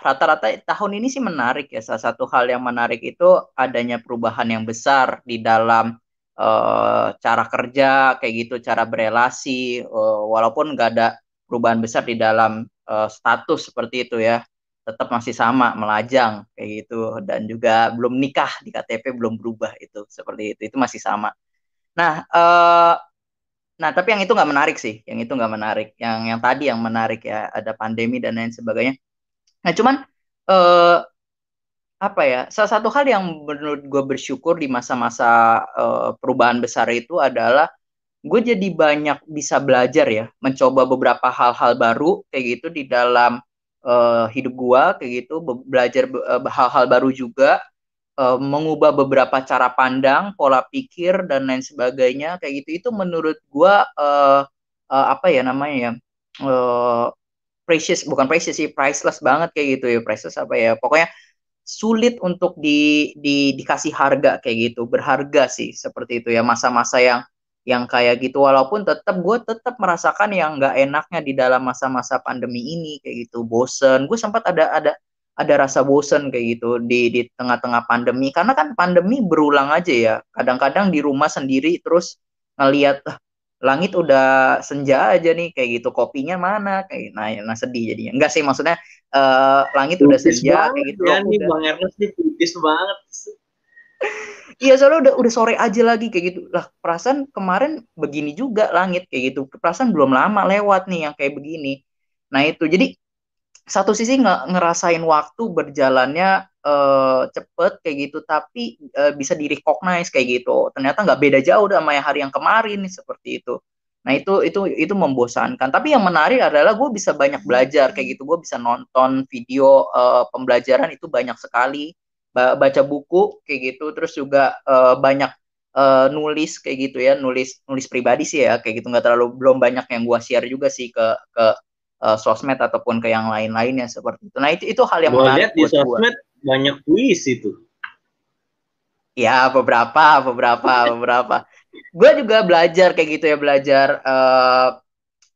rata-rata uh, tahun ini sih menarik ya. Salah satu hal yang menarik itu adanya perubahan yang besar di dalam uh, cara kerja kayak gitu cara berelasi uh, walaupun nggak ada perubahan besar di dalam uh, status seperti itu ya. Tetap masih sama melajang kayak gitu. Dan juga belum nikah di KTP belum berubah itu seperti itu. Itu masih sama. Nah uh, nah tapi yang itu nggak menarik sih yang itu nggak menarik. Yang yang tadi yang menarik ya ada pandemi dan lain sebagainya. Nah cuman uh, apa ya salah satu hal yang menurut gue bersyukur di masa-masa uh, perubahan besar itu adalah gue jadi banyak bisa belajar ya mencoba beberapa hal-hal baru kayak gitu di dalam uh, hidup gue kayak gitu belajar uh, hal-hal baru juga uh, mengubah beberapa cara pandang pola pikir dan lain sebagainya kayak gitu. Itu menurut gue uh, uh, apa ya namanya ya uh, precious bukan precious sih priceless banget kayak gitu ya priceless apa ya. Pokoknya sulit untuk di, di dikasih harga kayak gitu berharga sih seperti itu ya masa-masa yang yang kayak gitu. Walaupun tetap gue tetap merasakan yang nggak enaknya di dalam masa-masa pandemi ini kayak gitu bosen. Gue sempat ada ada ada rasa bosen kayak gitu di di tengah-tengah pandemi. Karena kan pandemi berulang aja ya. Kadang-kadang di rumah sendiri terus ngelihat langit udah senja aja nih. Kayak gitu kopinya mana? Kayak nah, nah sedih jadinya. Enggak sih maksudnya uh, langit udah senja kayak gitu
ya nih bang Ernest nih putis banget
Iya soalnya udah udah sore aja lagi kayak gitu. Lah perasaan kemarin begini juga langit kayak gitu. Perasaan belum lama lewat nih yang kayak begini. Nah itu. Jadi satu sisi nggak ngerasain waktu berjalannya uh, cepet kayak gitu tapi uh, bisa di recognize kayak gitu. Ternyata nggak beda jauh sama hari yang kemarin seperti itu. Nah itu itu itu membosankan. Tapi yang menarik adalah gue bisa banyak belajar kayak gitu. Gue bisa nonton video uh, pembelajaran itu banyak sekali. Baca buku kayak gitu. Terus juga uh, banyak uh, nulis kayak gitu ya. Nulis nulis pribadi sih ya kayak gitu. Nggak terlalu belum banyak yang gue share juga sih ke ke uh, sosmed ataupun ke yang lain-lainnya seperti itu. Nah itu itu hal yang
gua menarik lihat di sosmed gua. banyak puisi itu.
Ya beberapa beberapa beberapa. Gue juga belajar kayak gitu ya belajar uh,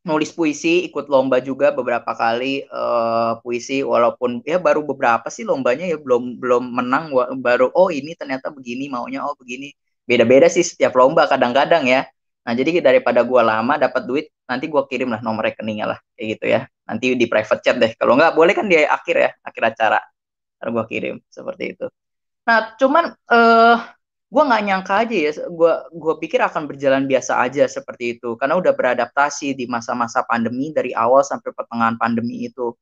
nulis puisi, ikut lomba juga beberapa kali uh, puisi walaupun ya baru beberapa sih lombanya ya belum belum menang baru oh ini ternyata begini maunya oh begini. Beda-beda sih setiap lomba kadang-kadang ya Nah, jadi daripada gua lama dapat duit, nanti gua kirim lah nomor rekeningnya lah, kayak gitu ya. nanti di private chat deh. Kalau nggak boleh kan di akhir ya akhir acara. Ntar gue kirim seperti itu. Nah cuman eh uh, gue nggak nyangka aja ya gue gue pikir akan berjalan biasa aja seperti itu. Karena udah beradaptasi di masa-masa pandemi dari awal sampai pertengahan pandemi itu.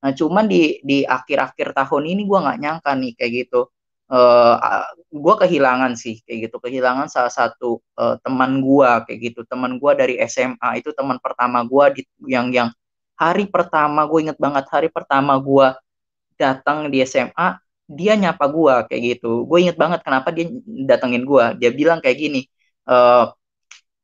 Nah cuman di di akhir-akhir tahun ini gue nggak nyangka nih kayak gitu uh, eh, gue kehilangan sih kayak gitu. Kehilangan salah satu uh, teman gue kayak gitu. Teman gue dari SMA itu teman pertama gue yang yang hari pertama gue inget banget hari pertama gue datang di SMA dia nyapa gue kayak gitu. Gue inget banget kenapa dia datengin gue dia bilang kayak gini uh,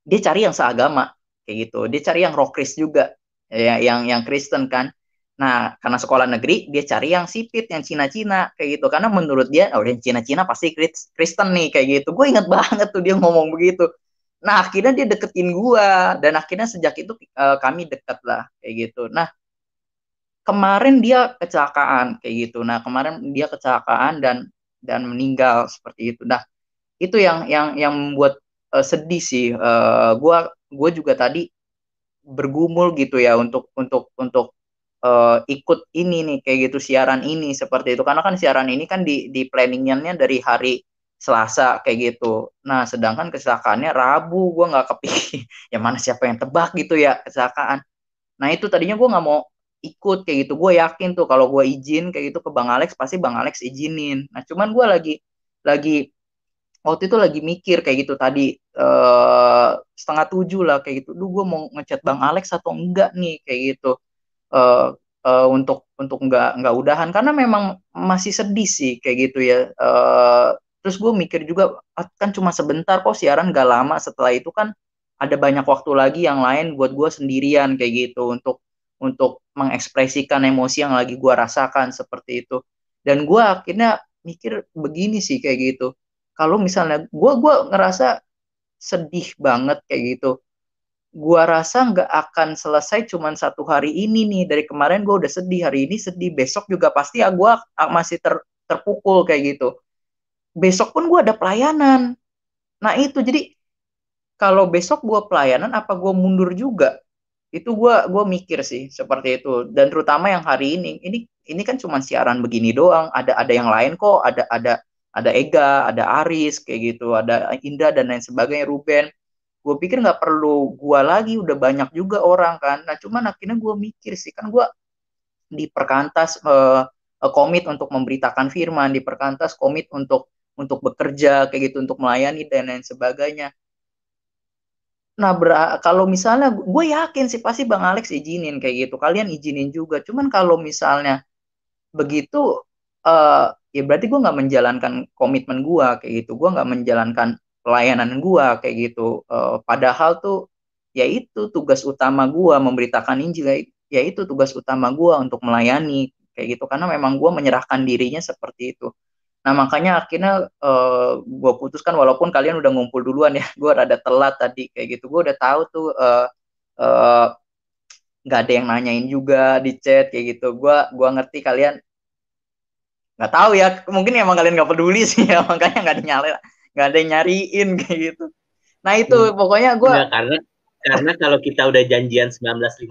dia cari yang seagama kayak gitu. Dia cari yang rockris juga ya yang yang Kristen kan Nah, karena sekolah negeri, dia cari yang sipit, yang Cina-Cina, kayak gitu. Karena menurut dia, oh yang Cina-Cina pasti Kristen nih, kayak gitu. Gue inget banget tuh dia ngomong begitu. Nah, akhirnya dia deketin gue. Dan akhirnya sejak itu uh, kami deket lah, kayak gitu. Nah, kemarin dia kecelakaan, kayak gitu. Nah, kemarin dia kecelakaan dan dan meninggal seperti itu. Nah, itu yang yang yang membuat uh, sedih sih. Uh, gua gue juga tadi bergumul gitu ya untuk untuk untuk uh, ikut ini nih kayak gitu siaran ini seperti itu karena kan siaran ini kan di di planningnya dari hari Selasa kayak gitu. Nah, sedangkan kecelakaannya Rabu, gue nggak kepikir. ya mana siapa yang tebak gitu ya kecelakaan. Nah itu tadinya gue nggak mau ikut kayak gitu. Gue yakin tuh kalau gue izin kayak gitu ke Bang Alex pasti Bang Alex izinin. Nah cuman gue lagi lagi waktu itu lagi mikir kayak gitu tadi uh, setengah tujuh lah kayak gitu. Duh gue mau ngechat Bang Alex atau enggak nih kayak gitu uh, uh, untuk untuk nggak nggak udahan. Karena memang masih sedih sih kayak gitu ya. Uh, terus gue mikir juga ah, kan cuma sebentar kok siaran gak lama. Setelah itu kan ada banyak waktu lagi yang lain buat gue sendirian kayak gitu. Untuk untuk mengekspresikan emosi yang lagi gue rasakan seperti itu. Dan gue akhirnya mikir begini sih kayak gitu. Kalau misalnya gue gue ngerasa sedih banget kayak gitu gua rasa nggak akan selesai cuman satu hari ini nih. Dari kemarin gua udah sedih hari ini sedih. Besok juga pasti ya gua masih ter, terpukul kayak gitu. Besok pun gua ada pelayanan. Nah itu. Jadi kalau besok gua pelayanan apa gua mundur juga? Itu gua gua mikir sih seperti itu. Dan terutama yang hari ini. Ini ini kan cuma siaran begini doang. Ada ada yang lain kok. Ada ada ada Ega ada Aris kayak gitu. Ada Indra dan lain sebagainya. Ruben gue pikir nggak perlu gue lagi udah banyak juga orang kan. Nah cuman akhirnya gue mikir sih kan gue di perkantas uh, komit untuk memberitakan firman di perkantas komit untuk untuk bekerja kayak gitu untuk melayani dan lain sebagainya. Nah kalau misalnya gue yakin sih pasti bang Alex izinin kayak gitu. Kalian izinin juga. Cuman kalau misalnya begitu uh, ya berarti gue nggak menjalankan komitmen gue kayak gitu. Gue nggak menjalankan pelayanan gua kayak gitu. Uh, padahal tuh ya itu tugas utama gua memberitakan Injil. Ya itu tugas utama gua untuk melayani kayak gitu. Karena memang gua menyerahkan dirinya seperti itu. Nah makanya akhirnya uh, gua putuskan walaupun kalian udah ngumpul duluan ya gua rada telat tadi kayak gitu. Gua udah tahu tuh uh, uh, nggak ada yang nanyain juga di chat kayak gitu. Gua gua ngerti kalian nggak tahu ya. Mungkin emang kalian nggak peduli sih ya makanya nggak dinyalain nggak ada yang nyariin kayak gitu. Nah itu hmm. pokoknya gue
karena karena kalau kita udah janjian 1915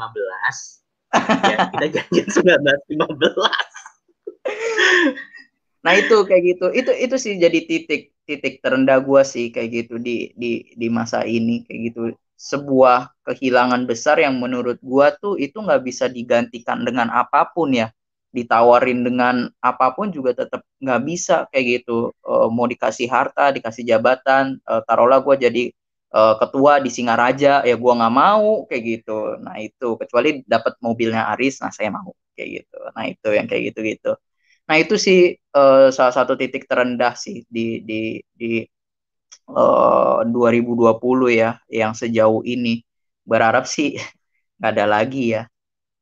ya kita janjian 1915
nah itu kayak gitu. Itu itu sih jadi titik titik terendah gue sih kayak gitu di di di masa ini kayak gitu. Sebuah kehilangan besar yang menurut gue tuh itu nggak bisa digantikan dengan apa pun ya ditawarin dengan apa pun juga tetap nggak bisa kayak gitu. Uh, mau dikasih harta dikasih jabatan uh, taruhlah gue jadi uh, ketua di Singaraja ya gue nggak mau kayak gitu. Nah itu kecuali dapat mobilnya Aris nah saya mau kayak gitu. Nah itu yang kayak gitu gitu nah itu sih uh, salah satu titik terendah sih di di di uh, 2020 ya yang sejauh ini. Berharap sih nggak ada lagi ya.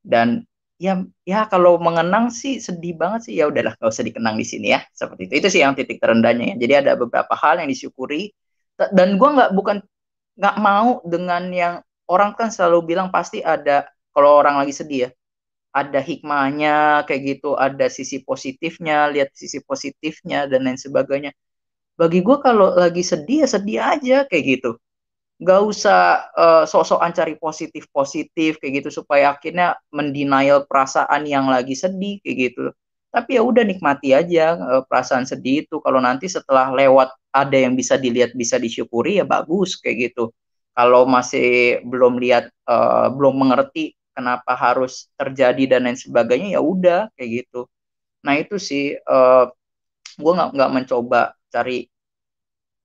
Dan ya ya kalau mengenang sih sedih banget sih. Ya udahlah gak usah dikenang di sini ya. Seperti itu itu sih yang titik terendahnya ya. Jadi ada beberapa hal yang disyukuri. Dan gue nggak bukan nggak mau dengan yang orang kan selalu bilang pasti ada kalau orang lagi sedih ya ada hikmahnya kayak gitu ada sisi positifnya lihat sisi positifnya dan lain sebagainya. Bagi gue kalau lagi sedih ya sedih aja kayak gitu nggak usah uh, sok-sokan cari positif positif kayak gitu supaya akhirnya mendenial perasaan yang lagi sedih kayak gitu. Tapi ya udah nikmati aja uh, perasaan sedih itu. Kalau nanti setelah lewat ada yang bisa dilihat bisa disyukuri ya bagus kayak gitu. Kalau masih belum lihat uh, belum mengerti kenapa harus terjadi dan lain sebagainya ya udah kayak gitu. Nah itu sih uh, gue nggak nggak mencoba cari.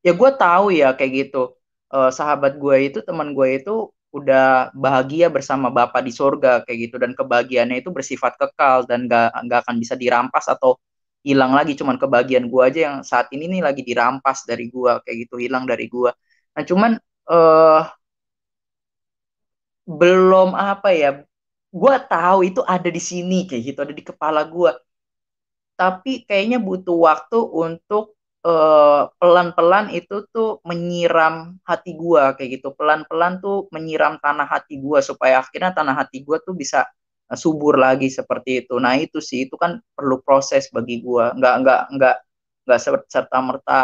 Ya gue tahu ya kayak gitu uh, sahabat gue itu teman gue itu udah bahagia bersama Bapak di sorga kayak gitu. Dan kebahagiaannya itu bersifat kekal dan gak, gak akan bisa dirampas atau hilang lagi. Cuman kebahagiaan gue aja yang saat ini nih lagi dirampas dari gue kayak gitu hilang dari gue nah cuman uh, belum apa ya gue tahu itu ada di sini kayak gitu ada di kepala gue tapi kayaknya butuh waktu untuk pelan-pelan uh, itu tuh menyiram hati gua kayak gitu. Pelan-pelan tuh menyiram tanah hati gua supaya akhirnya tanah hati gua tuh bisa uh, subur lagi seperti itu. Nah itu sih itu kan perlu proses bagi gua. Nggak nggak nggak nggak serta merta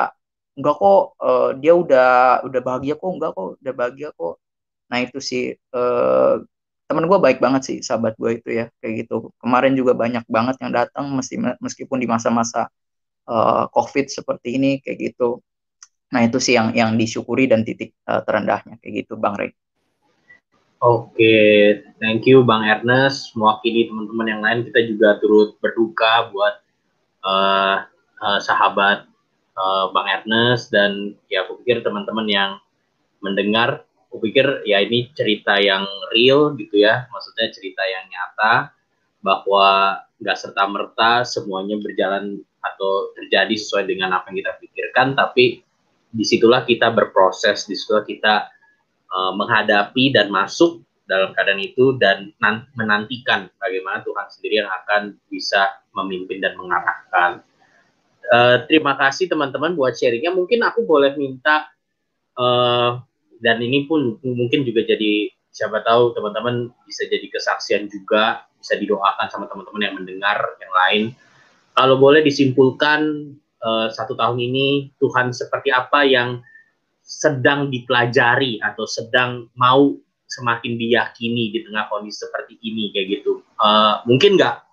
nggak kok uh, dia udah udah bahagia kok. Nggak kok udah bahagia kok. Nah itu sih uh, teman gue baik banget sih sahabat gue itu ya kayak gitu. Kemarin juga banyak banget yang datang meski meskipun di masa-masa uh, COVID seperti ini kayak gitu. Nah itu sih yang yang disyukuri dan titik uh, terendahnya kayak gitu, Bang Rey.
Oke, okay. thank you Bang Ernest. Mewakili teman-teman yang lain, kita juga turut berduka buat uh, uh, sahabat uh, Bang Ernest dan ya aku pikir teman-teman yang mendengar, aku pikir ya ini cerita yang real gitu ya, maksudnya cerita yang nyata bahwa nggak serta merta semuanya berjalan atau terjadi sesuai dengan apa yang kita pikirkan, tapi di situlah kita berproses, di situlah kita uh, menghadapi dan masuk dalam keadaan itu dan menantikan bagaimana Tuhan sendiri yang akan bisa memimpin dan mengarahkan. Uh, terima kasih teman-teman buat sharingnya. Mungkin aku boleh minta uh, dan ini pun mungkin juga jadi siapa tahu teman-teman bisa jadi kesaksian juga, bisa didoakan sama teman-teman yang mendengar yang lain kalau boleh disimpulkan uh, satu tahun ini Tuhan seperti apa yang sedang dipelajari atau sedang mau semakin diyakini di tengah kondisi seperti ini kayak gitu. Uh, mungkin nggak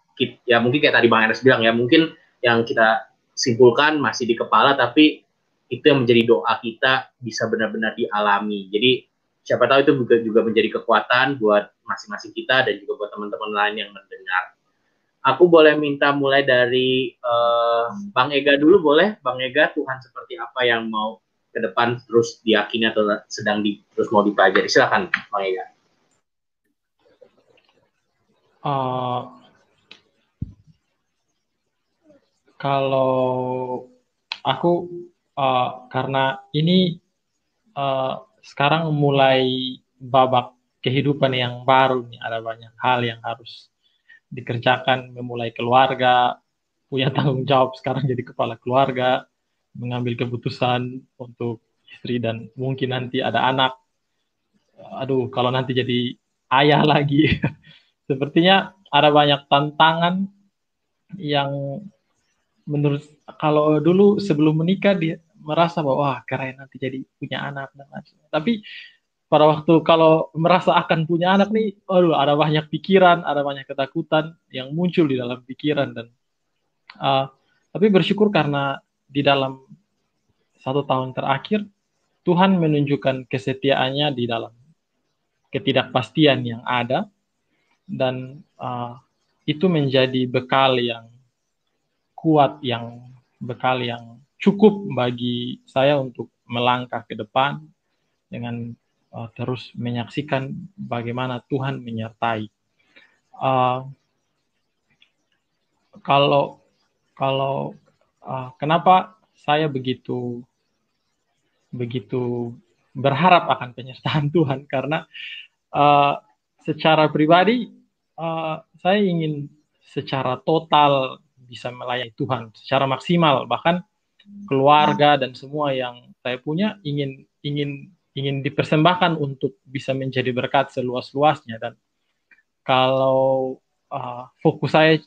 ya mungkin kayak tadi Bang Enes bilang ya mungkin yang kita simpulkan masih di kepala tapi itu yang menjadi doa kita bisa benar-benar dialami. Jadi siapa tahu itu juga juga menjadi kekuatan buat masing-masing kita dan juga buat teman-teman lain yang mendengar. Aku boleh minta mulai dari uh, Bang Ega dulu boleh? Bang Ega, Tuhan seperti apa yang mau ke depan terus diyakini atau sedang di, terus mau dipelajari? Silakan, Bang Ega.
Uh, kalau aku uh, karena ini uh, sekarang mulai babak kehidupan yang baru nih ada banyak hal yang harus dikerjakan memulai keluarga, punya tanggung jawab sekarang jadi kepala keluarga, mengambil keputusan untuk istri dan mungkin nanti ada anak. Aduh, kalau nanti jadi ayah lagi. Sepertinya ada banyak tantangan yang menurut kalau dulu sebelum menikah dia merasa bahwa wah keren nanti jadi punya anak dan lain Tapi pada waktu kalau merasa akan punya anak nih, aduh ada banyak pikiran, ada banyak ketakutan yang muncul di dalam pikiran dan uh, tapi bersyukur karena di dalam satu tahun terakhir Tuhan menunjukkan kesetiaannya di dalam ketidakpastian yang ada dan uh, itu menjadi bekal yang kuat yang bekal yang cukup bagi saya untuk melangkah ke depan dengan uh, terus menyaksikan bagaimana Tuhan menyertai. Uh, kalau kalau uh, kenapa saya begitu begitu berharap akan penyertaan Tuhan karena uh, secara pribadi uh, saya ingin secara total bisa melayani Tuhan secara maksimal bahkan keluarga dan semua yang saya punya ingin ingin ingin dipersembahkan untuk bisa menjadi berkat seluas-luasnya. Dan kalau uh, fokus saya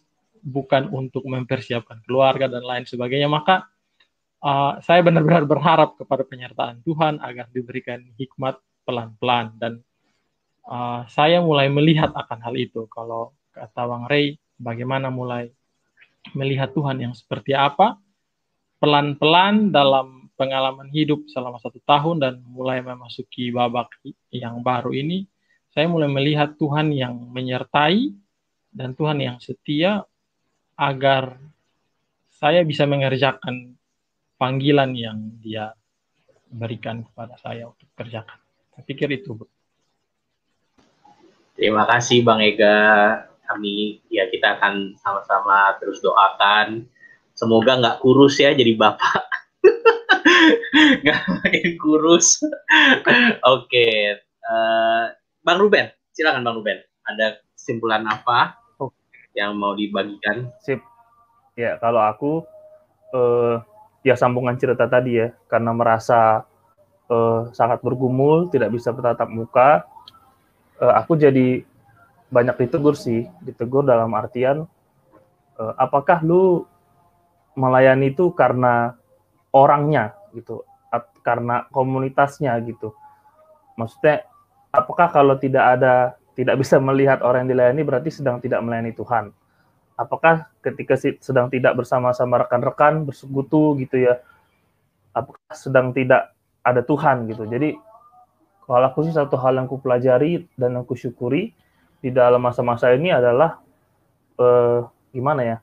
bukan untuk mempersiapkan keluarga dan lain sebagainya maka uh, saya benar-benar berharap kepada penyertaan Tuhan agar diberikan hikmat pelan-pelan. Dan uh, saya mulai melihat akan hal itu. Kalau kata Bang Ray, bagaimana mulai melihat Tuhan yang seperti apa, pelan-pelan dalam pengalaman hidup selama satu tahun dan mulai memasuki babak yang baru ini, saya mulai melihat Tuhan yang menyertai dan Tuhan yang setia agar saya bisa mengerjakan panggilan yang dia berikan kepada saya untuk kerjakan. Saya pikir itu, Bu.
Terima kasih Bang Ega. Kami ya kita akan sama-sama terus doakan. Semoga nggak kurus ya jadi bapak. nggak makin kurus. Oke, okay. uh, eh, Bang Ruben, silakan Bang Ruben. Ada kesimpulan apa yang mau dibagikan?
Sip. Ya, kalau aku uh, ya sambungan cerita tadi ya, karena merasa uh, sangat bergumul, tidak bisa bertatap muka, uh, aku jadi banyak ditegur sih, ditegur dalam artian uh, apakah lu melayani itu karena orangnya gitu, karena komunitasnya gitu. Maksudnya apakah kalau tidak ada tidak bisa melihat orang yang dilayani berarti sedang tidak melayani Tuhan? Apakah ketika sedang tidak bersama-sama rekan-rekan bersekutu gitu ya, apakah sedang tidak ada Tuhan gitu? Jadi kalau aku sih satu hal yang ku pelajari dan aku syukuri di dalam masa-masa ini adalah eh, gimana ya?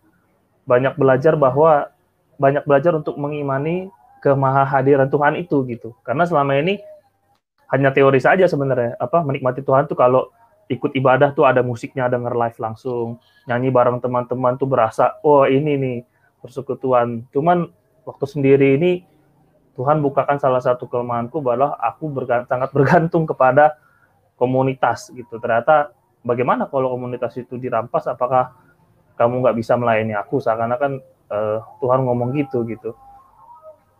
Banyak belajar bahwa banyak belajar untuk mengimani kemahahadiran Tuhan itu gitu. Karena selama ini hanya teori saja sebenarnya. Apa menikmati Tuhan tuh kalau ikut ibadah tuh ada musiknya, denger live langsung, nyanyi bareng teman-teman tuh berasa, oh ini nih persekutuan. Cuman waktu sendiri ini Tuhan bukakan salah satu kelemahanku bahwa aku bergant sangat bergantung kepada komunitas gitu. Ternyata bagaimana kalau komunitas itu dirampas? Apakah kamu nggak bisa melayani aku? Seakan-akan uh, Tuhan ngomong gitu gitu.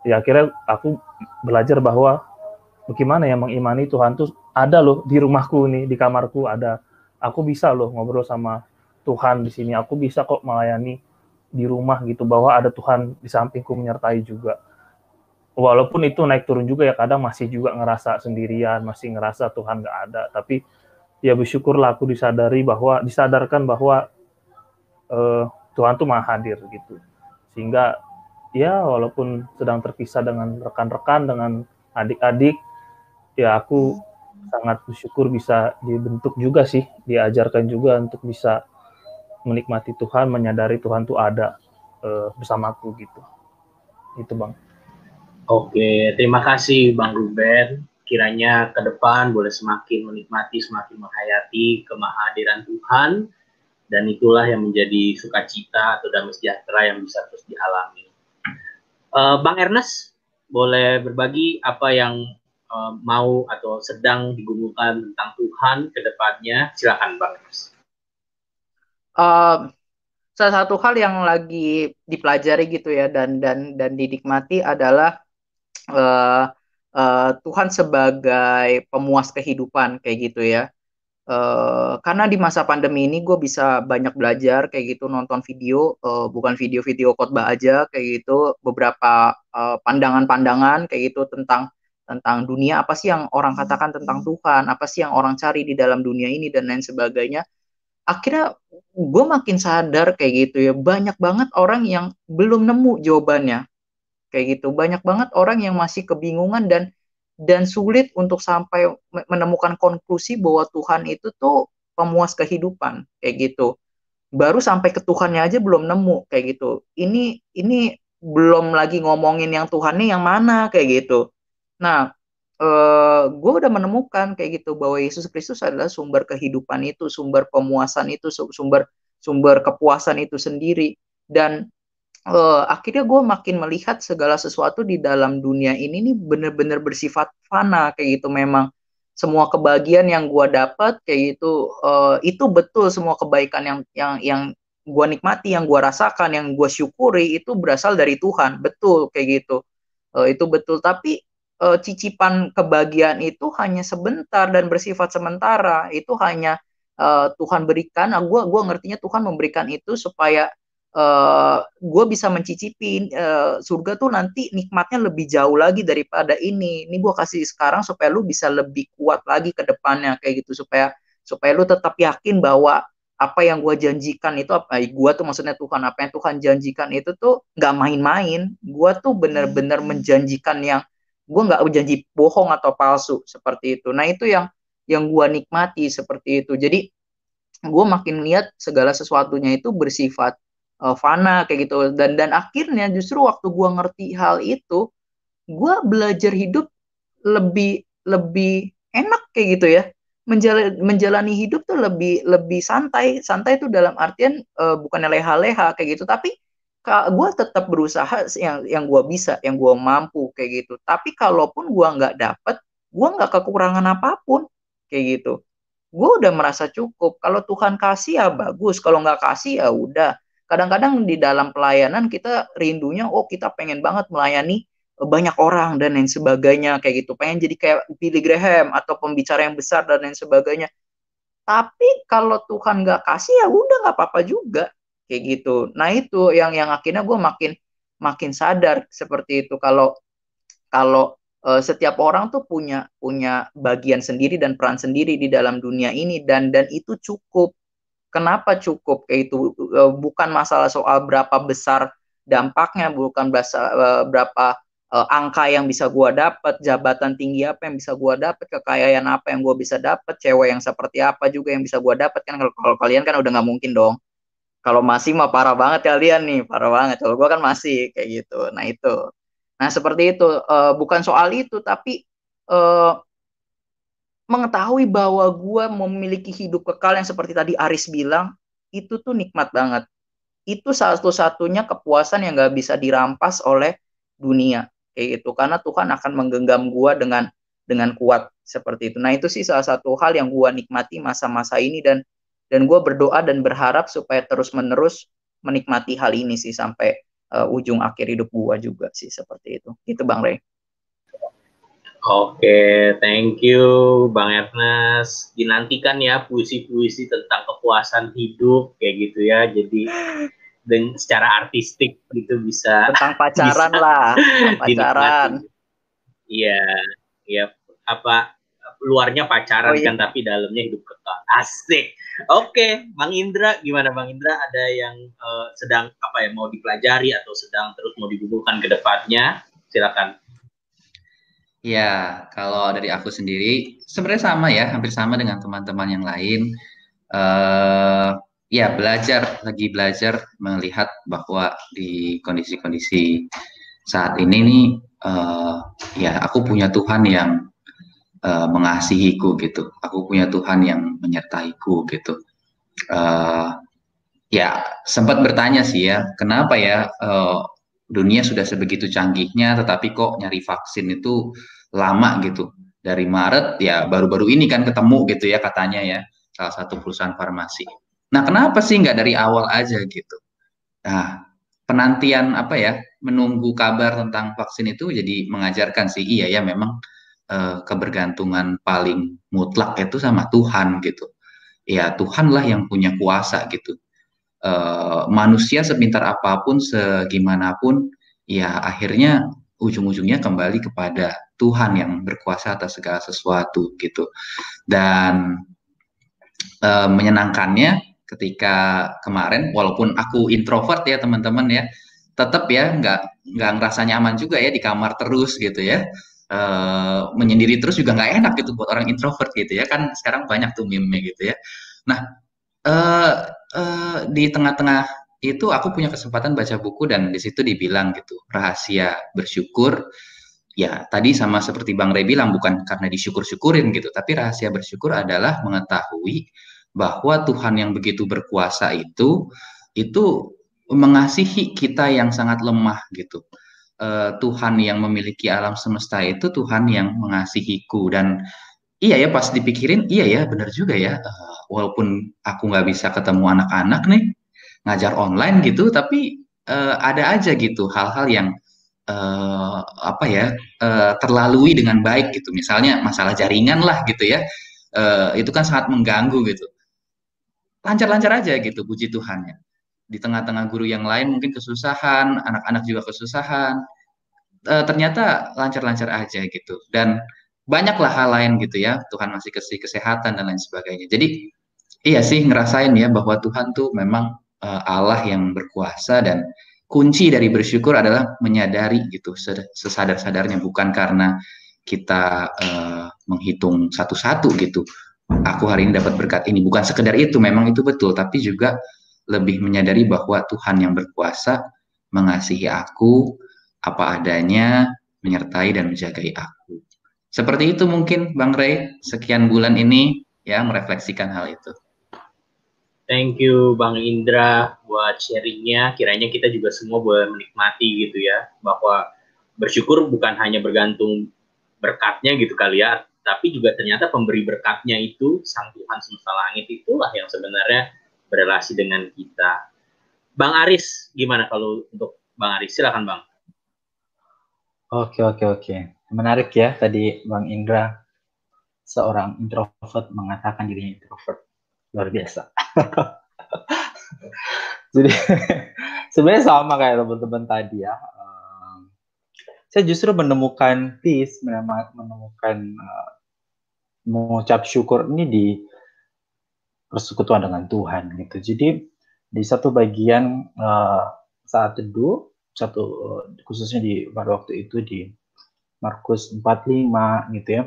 Ya akhirnya aku belajar bahwa bagaimana ya mengimani Tuhan tuh ada loh di rumahku nih di kamarku ada. Aku bisa loh ngobrol sama Tuhan di sini. Aku bisa kok melayani di rumah gitu bahwa ada Tuhan di sampingku menyertai juga. Walaupun itu naik turun juga ya kadang masih juga ngerasa sendirian masih ngerasa Tuhan nggak ada. Tapi ya bersyukurlah aku disadari bahwa disadarkan bahwa uh, Tuhan tuh maha hadir gitu sehingga ya walaupun sedang terpisah dengan rekan-rekan dengan adik-adik ya aku sangat bersyukur bisa dibentuk juga sih, diajarkan juga untuk bisa menikmati Tuhan, menyadari Tuhan tuh ada uh, bersamaku gitu. Itu Bang.
Oke, terima kasih Bang Ruben. Kiranya ke depan boleh semakin menikmati, semakin menghayati kemahadiran Tuhan dan itulah yang menjadi sukacita atau damai sejahtera yang bisa terus dialami. Uh, Bang Ernest, boleh berbagi apa yang uh, mau atau sedang digumulkan tentang Tuhan ke depannya, silakan Bang.
Uh, salah satu hal yang lagi dipelajari gitu ya dan dan dan dinikmati adalah uh, uh, Tuhan sebagai pemuas kehidupan kayak gitu ya. Uh, karena di masa pandemi ini gue bisa banyak belajar kayak gitu nonton video uh, bukan video-video khotbah aja kayak gitu. Beberapa pandangan-pandangan uh, kayak gitu tentang tentang dunia. Apa sih yang orang katakan tentang hmm. Tuhan? Apa sih yang orang cari di dalam dunia ini? Dan lain sebagainya. Akhirnya gue makin sadar kayak gitu ya. Banyak banget orang yang belum nemu jawabannya. Kayak gitu. Banyak banget orang yang masih kebingungan dan dan sulit untuk sampai menemukan konklusi bahwa Tuhan itu tuh pemuas kehidupan kayak gitu. Baru sampai ke Tuhannya aja belum nemu kayak gitu. Ini ini belum lagi ngomongin yang Tuhannya yang mana kayak gitu. Nah, eh, gue udah menemukan kayak gitu bahwa Yesus Kristus adalah sumber kehidupan itu, sumber pemuasan itu, sumber sumber kepuasan itu sendiri. Dan eh, akhirnya gue makin melihat segala sesuatu di dalam dunia ini nih bener-bener bersifat fana kayak gitu. Memang semua kebahagiaan yang gue dapat kayak gitu eh, itu betul semua kebaikan yang yang yang gue nikmati yang gue rasakan yang gue syukuri itu berasal dari Tuhan. Betul kayak gitu. Uh, itu betul. Tapi uh, cicipan kebahagiaan itu hanya sebentar dan bersifat sementara. Itu hanya uh, Tuhan berikan. Nah, gua gua ngertinya Tuhan memberikan itu supaya uh, gue bisa mencicipi uh, surga tuh nanti nikmatnya lebih jauh lagi daripada ini. Ini gue kasih sekarang supaya lu bisa lebih kuat lagi ke depannya kayak gitu. Supaya supaya lu tetap yakin bahwa apa yang gue janjikan itu apa gue tuh maksudnya Tuhan apa yang Tuhan janjikan itu tuh nggak main-main. Gue tuh bener-bener menjanjikan yang gue nggak janji bohong atau palsu seperti itu. Nah itu yang yang gue nikmati seperti itu. Jadi gue makin lihat segala sesuatunya itu bersifat uh, fana kayak gitu. Dan dan akhirnya justru waktu gue ngerti hal itu gue belajar hidup lebih lebih enak kayak gitu ya. Menjalani, menjalani hidup tuh lebih lebih santai. Santai itu dalam artian uh, bukannya leha-leha kayak gitu. Tapi gue tetap berusaha yang yang gue bisa yang gue mampu kayak gitu. Tapi kalaupun gue nggak dapet gue nggak kekurangan apa pun kayak gitu. Gue udah merasa cukup. Kalau Tuhan kasih ya bagus. Kalau nggak kasih ya udah kadang-kadang di dalam pelayanan kita rindunya oh kita pengen banget melayani eh, banyak orang dan lain sebagainya kayak gitu. Pengen jadi kayak Billy Graham atau pembicara yang besar dan lain sebagainya. Tapi kalau Tuhan nggak kasih ya udah nggak apa-apa juga kayak gitu. Nah itu yang yang akhirnya gue makin makin sadar seperti itu. Kalau kalau uh, setiap orang tuh punya punya bagian sendiri dan peran sendiri di dalam dunia ini dan dan itu cukup Kenapa cukup kayak itu eh, bukan masalah soal berapa besar dampaknya, bukan eh, berapa uh, angka yang bisa gua dapat, jabatan tinggi apa yang bisa gua dapat, kekayaan apa yang gua bisa dapat, cewek yang seperti apa juga yang bisa gua dapat kan kalau kalian kan udah nggak mungkin dong. Kalau masih mah parah banget kalian nih, parah banget. Kalau gua kan masih kayak gitu. Nah itu. Nah seperti itu. Uh, bukan soal itu, tapi uh, mengetahui bahwa gue memiliki hidup kekal yang seperti tadi Aris bilang, itu tuh nikmat banget. Itu satu-satunya kepuasan yang gak bisa dirampas oleh dunia. Kayak gitu. Karena Tuhan akan menggenggam gue dengan dengan kuat seperti itu. Nah itu sih salah satu hal yang gue nikmati masa-masa ini dan dan gue berdoa dan berharap supaya terus-menerus menikmati hal ini sih sampai uh, ujung akhir hidup gue juga sih seperti itu. Itu Bang Rey.
Oke, thank you Bang Ernest. Dinantikan ya puisi-puisi tentang kepuasan hidup kayak gitu ya. Jadi dengan secara artistik gitu bisa
tentang pacaran bisa lah, pacaran.
Iya, iya apa luarnya pacaran oh, iya. kan tapi dalamnya hidup kekal. Asik. Oke, Bang Indra gimana Bang Indra ada yang uh, sedang apa ya mau dipelajari atau sedang terus mau digugurkan ke depannya? Silakan.
Ya, kalau dari aku sendiri sebenarnya sama ya, hampir sama dengan teman-teman yang lain. Uh, ya belajar, lagi belajar melihat bahwa di kondisi-kondisi saat ini nih, uh, ya aku punya Tuhan yang uh, mengasihiku gitu. Aku punya Tuhan yang menyertaiku gitu. Uh, ya sempat bertanya sih ya, kenapa ya uh, dunia sudah sebegitu canggihnya, tetapi kok nyari vaksin itu lama gitu. Dari Maret ya baru-baru ini kan ketemu gitu ya katanya ya salah satu perusahaan farmasi. Nah kenapa sih nggak dari awal aja gitu? Nah penantian apa ya menunggu kabar tentang vaksin itu jadi mengajarkan sih iya ya memang eh, kebergantungan paling mutlak itu sama Tuhan gitu. Ya Tuhanlah yang punya kuasa gitu uh, manusia sepintar apa pun, segimanapun, ya akhirnya ujung-ujungnya kembali kepada Tuhan yang berkuasa atas segala sesuatu gitu. Dan uh, menyenangkannya ketika kemarin, walaupun aku introvert ya teman-teman ya, tetap ya nggak nggak ngerasa nyaman juga ya di kamar terus gitu ya. Uh, menyendiri terus juga nggak enak gitu buat orang introvert gitu ya kan sekarang banyak tuh meme gitu ya. Nah uh, uh, di tengah-tengah itu aku punya kesempatan baca buku dan di situ dibilang gitu rahasia bersyukur. Ya tadi sama seperti Bang Rey bilang bukan karena disyukur-syukurin gitu tapi rahasia bersyukur adalah mengetahui bahwa Tuhan yang begitu berkuasa itu itu mengasihi kita yang sangat lemah gitu. Uh, Tuhan yang memiliki alam semesta itu Tuhan yang mengasihiku dan iya ya pas dipikirin iya ya benar juga ya. Uh, walaupun aku nggak bisa ketemu anak-anak nih ngajar online gitu tapi uh, ada aja gitu hal-hal yang uh, apa ya uh, terlalui dengan baik gitu. Misalnya masalah jaringan lah gitu ya. Uh, itu kan sangat mengganggu gitu. Lancar-lancar aja gitu puji Tuhannya. Di tengah-tengah guru yang lain mungkin kesusahan, anak-anak juga kesusahan. E, ternyata lancar-lancar aja gitu. Dan banyaklah hal lain gitu ya. Tuhan masih kasih kesehatan dan lain sebagainya. Jadi iya sih ngerasain ya bahwa Tuhan tuh memang e, Allah yang berkuasa dan kunci dari bersyukur adalah menyadari gitu sesadar-sadarnya bukan karena kita uh, menghitung satu-satu gitu. Aku hari ini dapat berkat ini bukan sekedar itu, memang itu betul, tapi juga lebih menyadari bahwa Tuhan yang berkuasa mengasihi aku apa adanya, menyertai dan menjagai aku. Seperti itu mungkin Bang Ray, sekian bulan ini ya merefleksikan hal itu.
Thank you Bang Indra buat sharingnya. Kiranya kita juga semua boleh menikmati gitu ya, bahwa bersyukur bukan hanya bergantung berkatnya gitu kali ya, tapi juga ternyata pemberi berkatnya itu Sang Tuhan semesta langit itulah yang sebenarnya berrelasi dengan kita. Bang Aris, gimana kalau untuk Bang Aris? Silakan Bang.
Oke, oke, oke. Menarik ya tadi Bang Indra, seorang introvert mengatakan dirinya introvert. Luar biasa. Jadi sebenarnya sama kayak teman-teman tadi ya. saya justru menemukan peace, menemukan uh, mengucap syukur ini di persekutuan dengan Tuhan gitu. Jadi di satu bagian uh, saat teduh satu khususnya di pada waktu itu di Markus 45 gitu ya.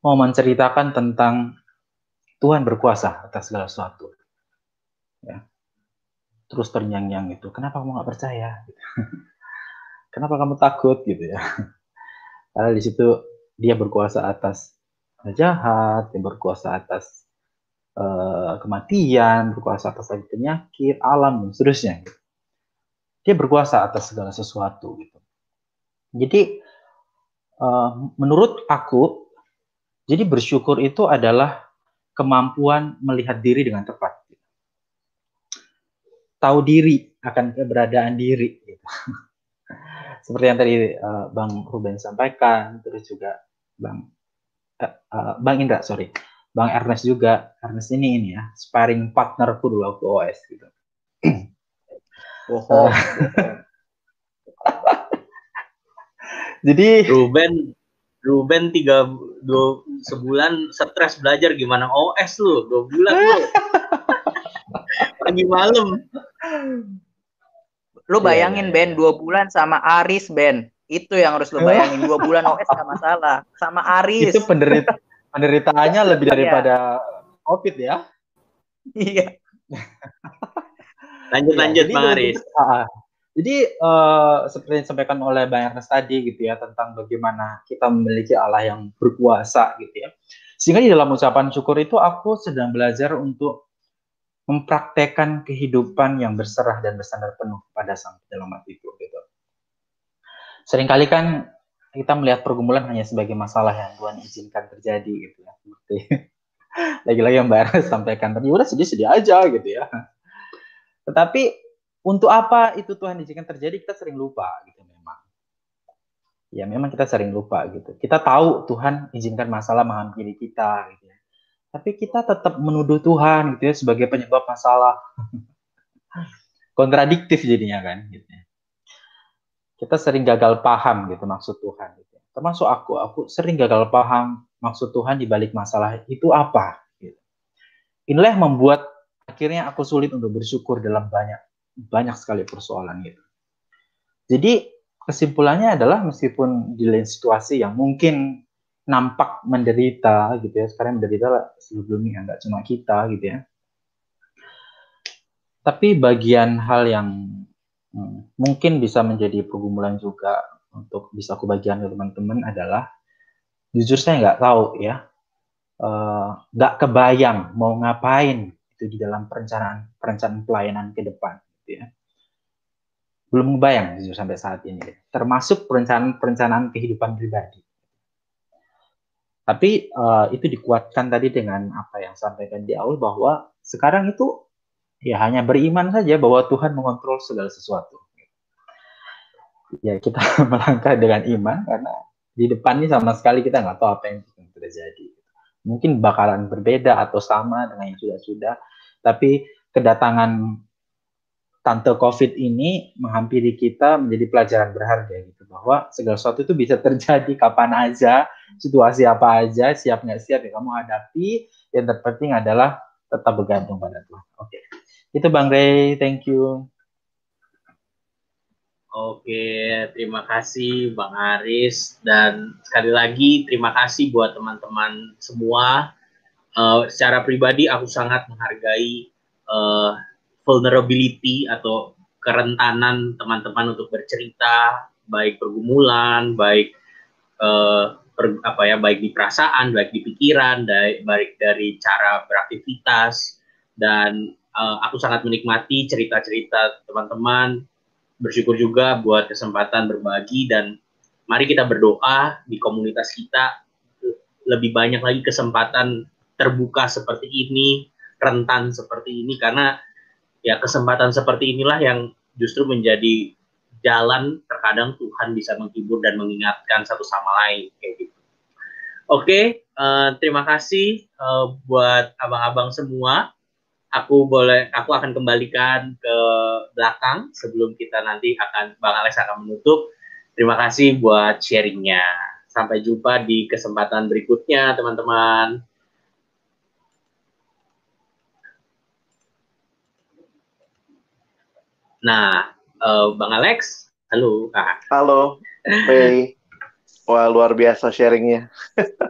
Mau menceritakan tentang Tuhan berkuasa atas segala sesuatu. Ya. Terus ternyanyi itu kenapa kamu nggak percaya? Kenapa kamu takut? gitu ya. Karena di situ dia berkuasa atas jahat dia berkuasa atas uh, kematian, berkuasa atas penyakit, alam dan seterusnya. Dia berkuasa atas segala sesuatu gitu. Jadi uh, menurut aku, jadi bersyukur itu adalah kemampuan melihat diri dengan tepat. Tahu diri akan keberadaan diri. Gitu. Seperti yang tadi uh, Bang Ruben sampaikan, terus juga Bang uh, uh, Bang Indra, sorry Bang Ernest juga. Ernest ini ini ya, sparring partnerku dulu waktu OS gitu.
Oh,
Jadi
Ruben Ruben tiga dua sebulan stres belajar gimana OS lu dua bulan lu pagi malam
lu bayangin Ben dua bulan sama Aris Ben itu yang harus lu bayangin dua bulan OS gak masalah sama Aris
itu penderita penderitaannya lebih iya. daripada COVID ya.
Iya.
lanjut ya, lanjut Bang Aris.
Uh, jadi uh, seperti yang disampaikan oleh Bang Ernest tadi gitu ya tentang bagaimana kita memiliki Allah yang berkuasa gitu ya. Sehingga di dalam ucapan syukur itu aku sedang belajar untuk mempraktekkan kehidupan yang berserah dan bersandar penuh pada Sang Penyelamat itu gitu. Seringkali kan kita melihat pergumulan hanya sebagai masalah yang Tuhan izinkan terjadi gitu ya lagi-lagi yang Mbak sampaikan tadi udah sedih-sedih aja gitu ya tetapi untuk apa itu Tuhan izinkan terjadi kita sering lupa gitu memang ya memang kita sering lupa gitu kita tahu Tuhan izinkan masalah menghampiri kita gitu ya tapi kita tetap menuduh Tuhan gitu ya sebagai penyebab masalah kontradiktif jadinya kan gitu ya kita sering gagal paham gitu maksud Tuhan. Gitu. Termasuk aku, aku sering gagal paham maksud Tuhan di balik masalah itu apa. Gitu. Inilah yang membuat akhirnya aku sulit untuk bersyukur dalam banyak banyak sekali persoalan gitu. Jadi kesimpulannya adalah meskipun di lain situasi yang mungkin nampak menderita gitu ya, sekarang menderita sebelumnya nggak cuma kita gitu ya. Tapi bagian hal yang Hmm, mungkin bisa menjadi pergumulan juga untuk bisa aku bagian ke teman-teman adalah jujur saya nggak tahu ya eh, nggak uh, kebayang mau ngapain itu di dalam perencanaan perencanaan pelayanan ke depan gitu ya belum kebayang jujur sampai saat ini termasuk perencanaan perencanaan kehidupan pribadi tapi uh, itu dikuatkan tadi dengan apa yang sampaikan di awal bahwa sekarang itu ya hanya beriman saja bahwa Tuhan mengontrol segala sesuatu. Ya kita melangkah dengan iman karena di depan ini sama sekali kita nggak tahu apa yang terjadi. Mungkin bakalan berbeda atau sama dengan yang sudah-sudah, tapi kedatangan tante COVID ini menghampiri kita menjadi pelajaran berharga gitu bahwa segala sesuatu itu bisa terjadi kapan aja, situasi apa aja, siap nggak siap ya kamu hadapi. Yang terpenting adalah tetap bergantung pada Tuhan. Oke, okay. itu Bang Ray, thank you.
Oke, terima kasih Bang Aris dan sekali lagi terima kasih buat teman-teman semua. Uh, secara pribadi aku sangat menghargai uh, vulnerability atau kerentanan teman-teman untuk bercerita, baik pergumulan, baik uh, per, apa ya, baik di perasaan, baik di pikiran, baik, baik dari cara beraktivitas dan uh, aku sangat menikmati cerita-cerita teman-teman. Bersyukur juga buat kesempatan berbagi dan mari kita berdoa di komunitas kita lebih banyak lagi kesempatan terbuka seperti ini, rentan seperti ini karena ya kesempatan seperti inilah yang justru menjadi jalan terkadang Tuhan bisa menghibur dan mengingatkan satu sama lain kayak gitu. Oke, okay, uh, eh, terima kasih uh, buat abang-abang semua. Aku boleh, aku akan kembalikan ke belakang sebelum kita nanti akan Bang Alex akan menutup. Terima kasih buat sharingnya. Sampai jumpa di kesempatan berikutnya, teman-teman. Nah, uh, Bang Alex, halo Kak.
Halo, hey. Wah, luar biasa sharingnya.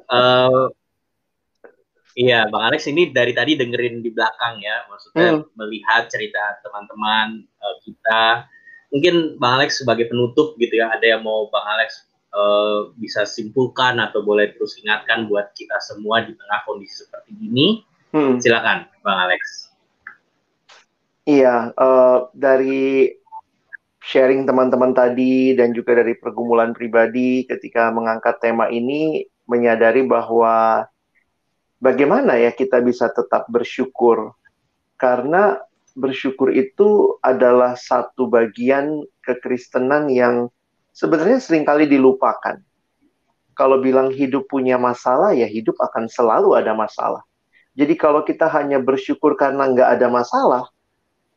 uh,
iya, Bang Alex ini dari tadi dengerin di belakang ya, maksudnya hmm. melihat cerita teman-teman uh, kita. Mungkin Bang Alex sebagai penutup gitu ya, ada yang mau Bang Alex uh, bisa simpulkan atau boleh terus ingatkan buat kita semua di tengah kondisi seperti ini. Hmm. Silakan, Bang Alex.
Iya, uh, dari sharing teman-teman tadi dan juga dari pergumulan pribadi ketika mengangkat tema ini menyadari bahwa bagaimana ya kita bisa tetap bersyukur karena bersyukur itu adalah satu bagian kekristenan yang sebenarnya sering kali dilupakan. Kalau bilang hidup punya masalah, ya hidup akan selalu ada masalah. Jadi kalau kita hanya bersyukur karena nggak ada masalah,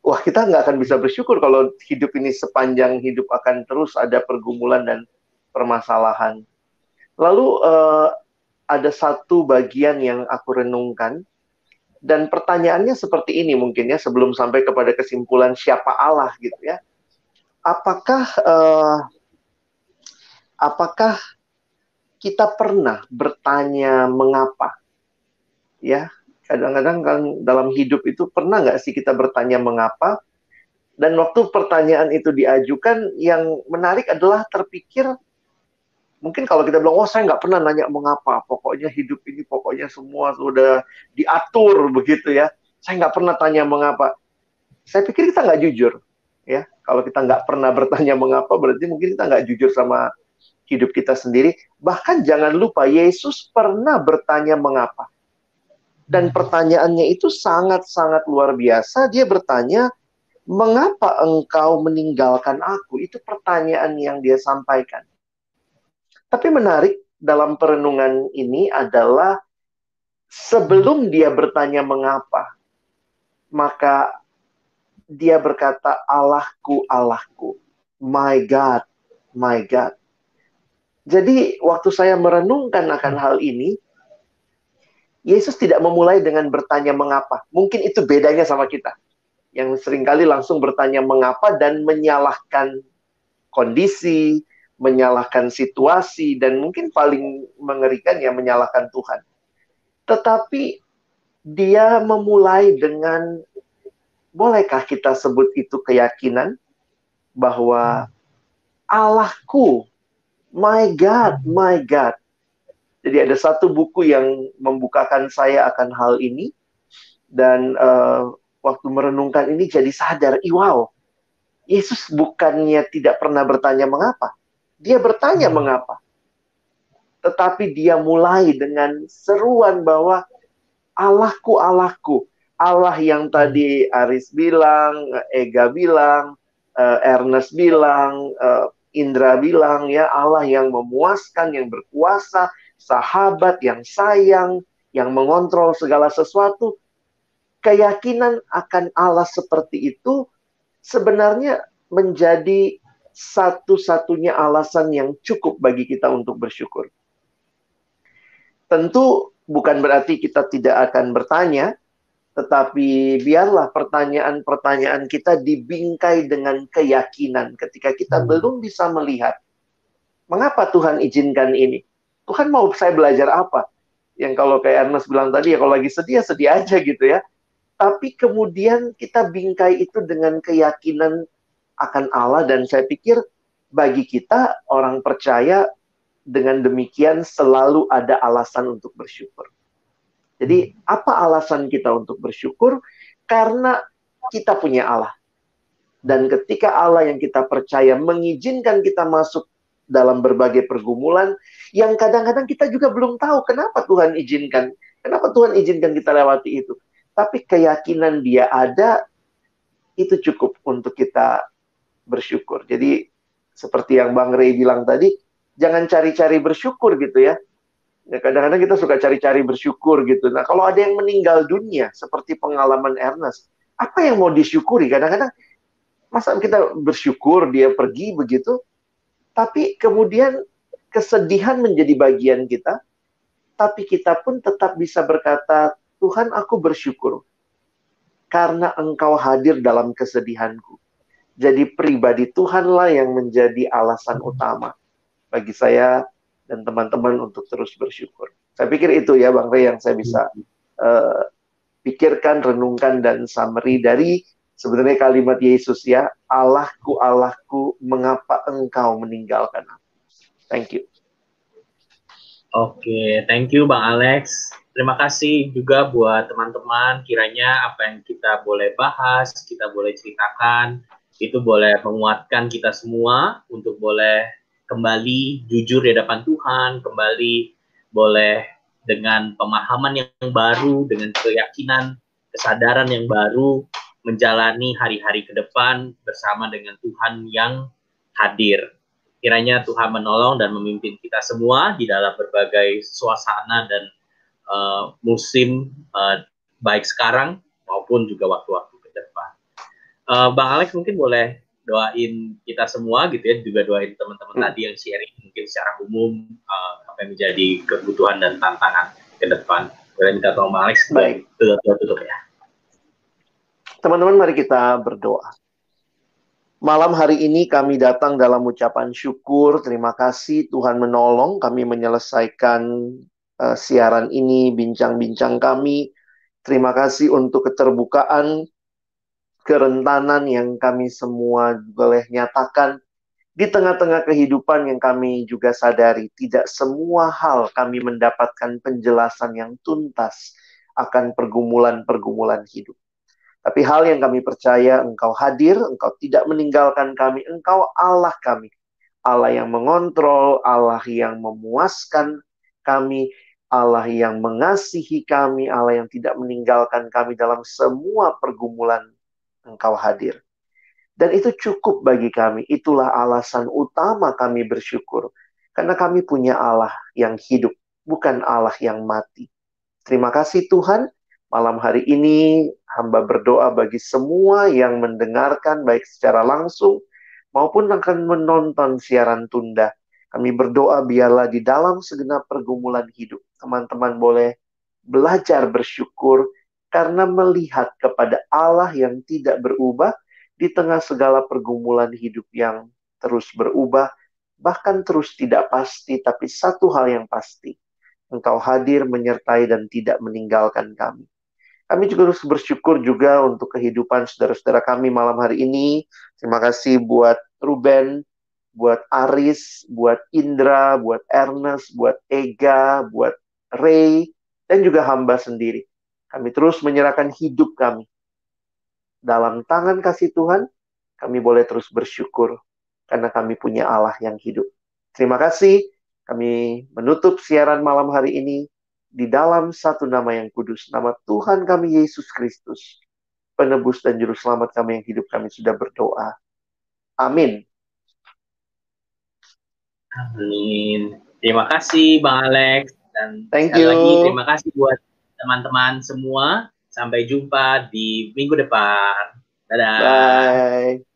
wah kita nggak akan bisa bersyukur kalau hidup ini sepanjang hidup akan terus ada pergumulan dan permasalahan. Lalu uh, ada satu bagian yang aku renungkan dan pertanyaannya seperti ini mungkin ya sebelum sampai kepada kesimpulan siapa Allah gitu ya. Apakah uh, apakah kita pernah bertanya mengapa? Ya, kadang-kadang kan dalam hidup itu pernah nggak sih kita bertanya mengapa? Dan waktu pertanyaan itu diajukan, yang menarik adalah terpikir, mungkin kalau kita bilang, oh saya nggak pernah nanya mengapa, pokoknya hidup ini pokoknya semua sudah diatur begitu ya. Saya nggak pernah tanya mengapa. Saya pikir kita nggak jujur, ya. Kalau kita nggak pernah bertanya mengapa, berarti mungkin kita nggak jujur sama hidup kita sendiri. Bahkan jangan lupa, Yesus pernah bertanya mengapa dan pertanyaannya itu sangat-sangat luar biasa. Dia bertanya, "Mengapa engkau meninggalkan aku?" Itu pertanyaan yang dia sampaikan. Tapi menarik dalam perenungan ini adalah sebelum dia bertanya mengapa, maka dia berkata, "Allahku, Allahku, my God, my God." Jadi waktu saya merenungkan akan hal ini, Yesus tidak memulai dengan bertanya mengapa. Mungkin itu bedanya sama kita. Yang sering kali langsung bertanya mengapa dan menyalahkan kondisi, menyalahkan situasi, dan mungkin paling mengerikan ya menyalahkan Tuhan. Tetapi dia memulai dengan, bolehkah kita sebut itu keyakinan? Bahwa Allahku, my God, my God, jadi ada satu buku yang membukakan saya akan hal ini. Dan uh, waktu merenungkan ini jadi sadar, wow, Yesus bukannya tidak pernah bertanya mengapa, dia bertanya hmm. mengapa, tetapi dia mulai dengan seruan bahwa Allahku, Allahku, Allah yang tadi Aris bilang, Ega bilang, uh, Ernest bilang, uh, Indra bilang ya Allah yang memuaskan, yang berkuasa, sahabat yang sayang, yang mengontrol segala sesuatu, keyakinan akan Allah seperti itu sebenarnya menjadi satu-satunya alasan yang cukup bagi kita untuk bersyukur. Tentu bukan berarti kita tidak akan bertanya, tetapi biarlah pertanyaan-pertanyaan kita dibingkai dengan keyakinan ketika kita hmm. belum bisa melihat mengapa Tuhan izinkan ini. Tuhan mau saya belajar apa? Yang kalau kayak Ernest bilang tadi ya kalau lagi sedih ya sedih aja gitu ya. Tapi kemudian kita bingkai itu dengan keyakinan akan Allah dan saya pikir bagi kita orang percaya dengan demikian selalu ada alasan untuk bersyukur. Jadi apa alasan kita untuk bersyukur? Karena kita punya Allah. Dan ketika Allah yang kita percaya mengizinkan kita masuk dalam berbagai pergumulan yang kadang-kadang kita juga belum tahu kenapa Tuhan izinkan. Kenapa Tuhan izinkan kita lewati itu. Tapi keyakinan dia ada itu cukup untuk kita bersyukur. Jadi seperti yang Bang Ray bilang tadi, jangan cari-cari bersyukur gitu ya. Ya, kadang-kadang kita suka cari-cari bersyukur gitu. Nah, kalau ada yang meninggal dunia, seperti pengalaman Ernest, apa yang mau disyukuri? Kadang-kadang, masa kita bersyukur dia pergi begitu, tapi kemudian kesedihan menjadi bagian kita, tapi kita pun tetap bisa berkata, Tuhan aku bersyukur, karena engkau hadir dalam kesedihanku. Jadi pribadi Tuhanlah yang menjadi alasan utama bagi saya dan teman-teman untuk terus bersyukur. Saya pikir itu ya Bang Rey yang saya bisa uh, pikirkan, renungkan dan summary dari sebenarnya kalimat Yesus ya, Allahku, Allahku, mengapa engkau meninggalkan aku? Thank you.
Oke, okay, thank you Bang Alex. Terima kasih juga buat teman-teman. Kiranya apa yang kita boleh bahas, kita boleh ceritakan, itu boleh menguatkan kita semua untuk boleh kembali jujur di hadapan Tuhan, kembali boleh dengan pemahaman yang baru, dengan keyakinan, kesadaran yang baru, menjalani hari-hari ke depan bersama dengan Tuhan yang hadir. Kiranya Tuhan menolong dan memimpin kita semua di dalam berbagai suasana dan uh, musim uh, baik sekarang maupun juga waktu-waktu ke depan. Uh, Bang Alex mungkin boleh doain kita semua gitu ya juga doain teman-teman hmm. tadi yang sharing mungkin secara umum uh, apa yang menjadi kebutuhan dan tantangan ke depan. Boleh minta tolong Alex baik tutup, tutup ya.
Teman-teman mari kita berdoa. Malam hari ini kami datang dalam ucapan syukur, terima kasih Tuhan menolong kami menyelesaikan uh, siaran ini, bincang-bincang kami. Terima kasih untuk keterbukaan kerentanan yang kami semua boleh nyatakan di tengah-tengah kehidupan yang kami juga sadari tidak semua hal kami mendapatkan penjelasan yang tuntas akan pergumulan-pergumulan hidup. Tapi hal yang kami percaya, Engkau hadir, Engkau tidak meninggalkan kami, Engkau Allah kami. Allah yang mengontrol, Allah yang memuaskan kami, Allah yang mengasihi kami, Allah yang tidak meninggalkan kami dalam semua pergumulan engkau hadir. Dan itu cukup bagi kami. Itulah alasan utama kami bersyukur. Karena kami punya Allah yang hidup, bukan Allah yang mati. Terima kasih Tuhan. Malam hari ini hamba berdoa bagi semua yang mendengarkan baik secara langsung maupun akan menonton siaran tunda. Kami berdoa biarlah di dalam segenap pergumulan hidup teman-teman boleh belajar bersyukur karena melihat kepada Allah yang tidak berubah di tengah segala pergumulan hidup yang terus berubah, bahkan terus tidak pasti, tapi satu hal yang pasti, Engkau hadir, menyertai, dan tidak meninggalkan kami. Kami juga harus bersyukur juga untuk kehidupan saudara-saudara kami malam hari ini. Terima kasih buat Ruben, buat Aris, buat Indra, buat Ernest, buat Ega, buat Ray, dan juga hamba sendiri. Kami terus menyerahkan hidup kami. Dalam tangan kasih Tuhan, kami boleh terus bersyukur karena kami punya Allah yang hidup. Terima kasih. Kami menutup siaran malam hari ini di dalam satu nama yang kudus, nama Tuhan kami Yesus Kristus, penebus dan juru selamat kami yang hidup kami sudah berdoa. Amin.
Amin. Terima kasih Bang Alex dan
Thank you. lagi
terima kasih buat teman-teman semua. Sampai jumpa di minggu depan. Dadah.
Bye.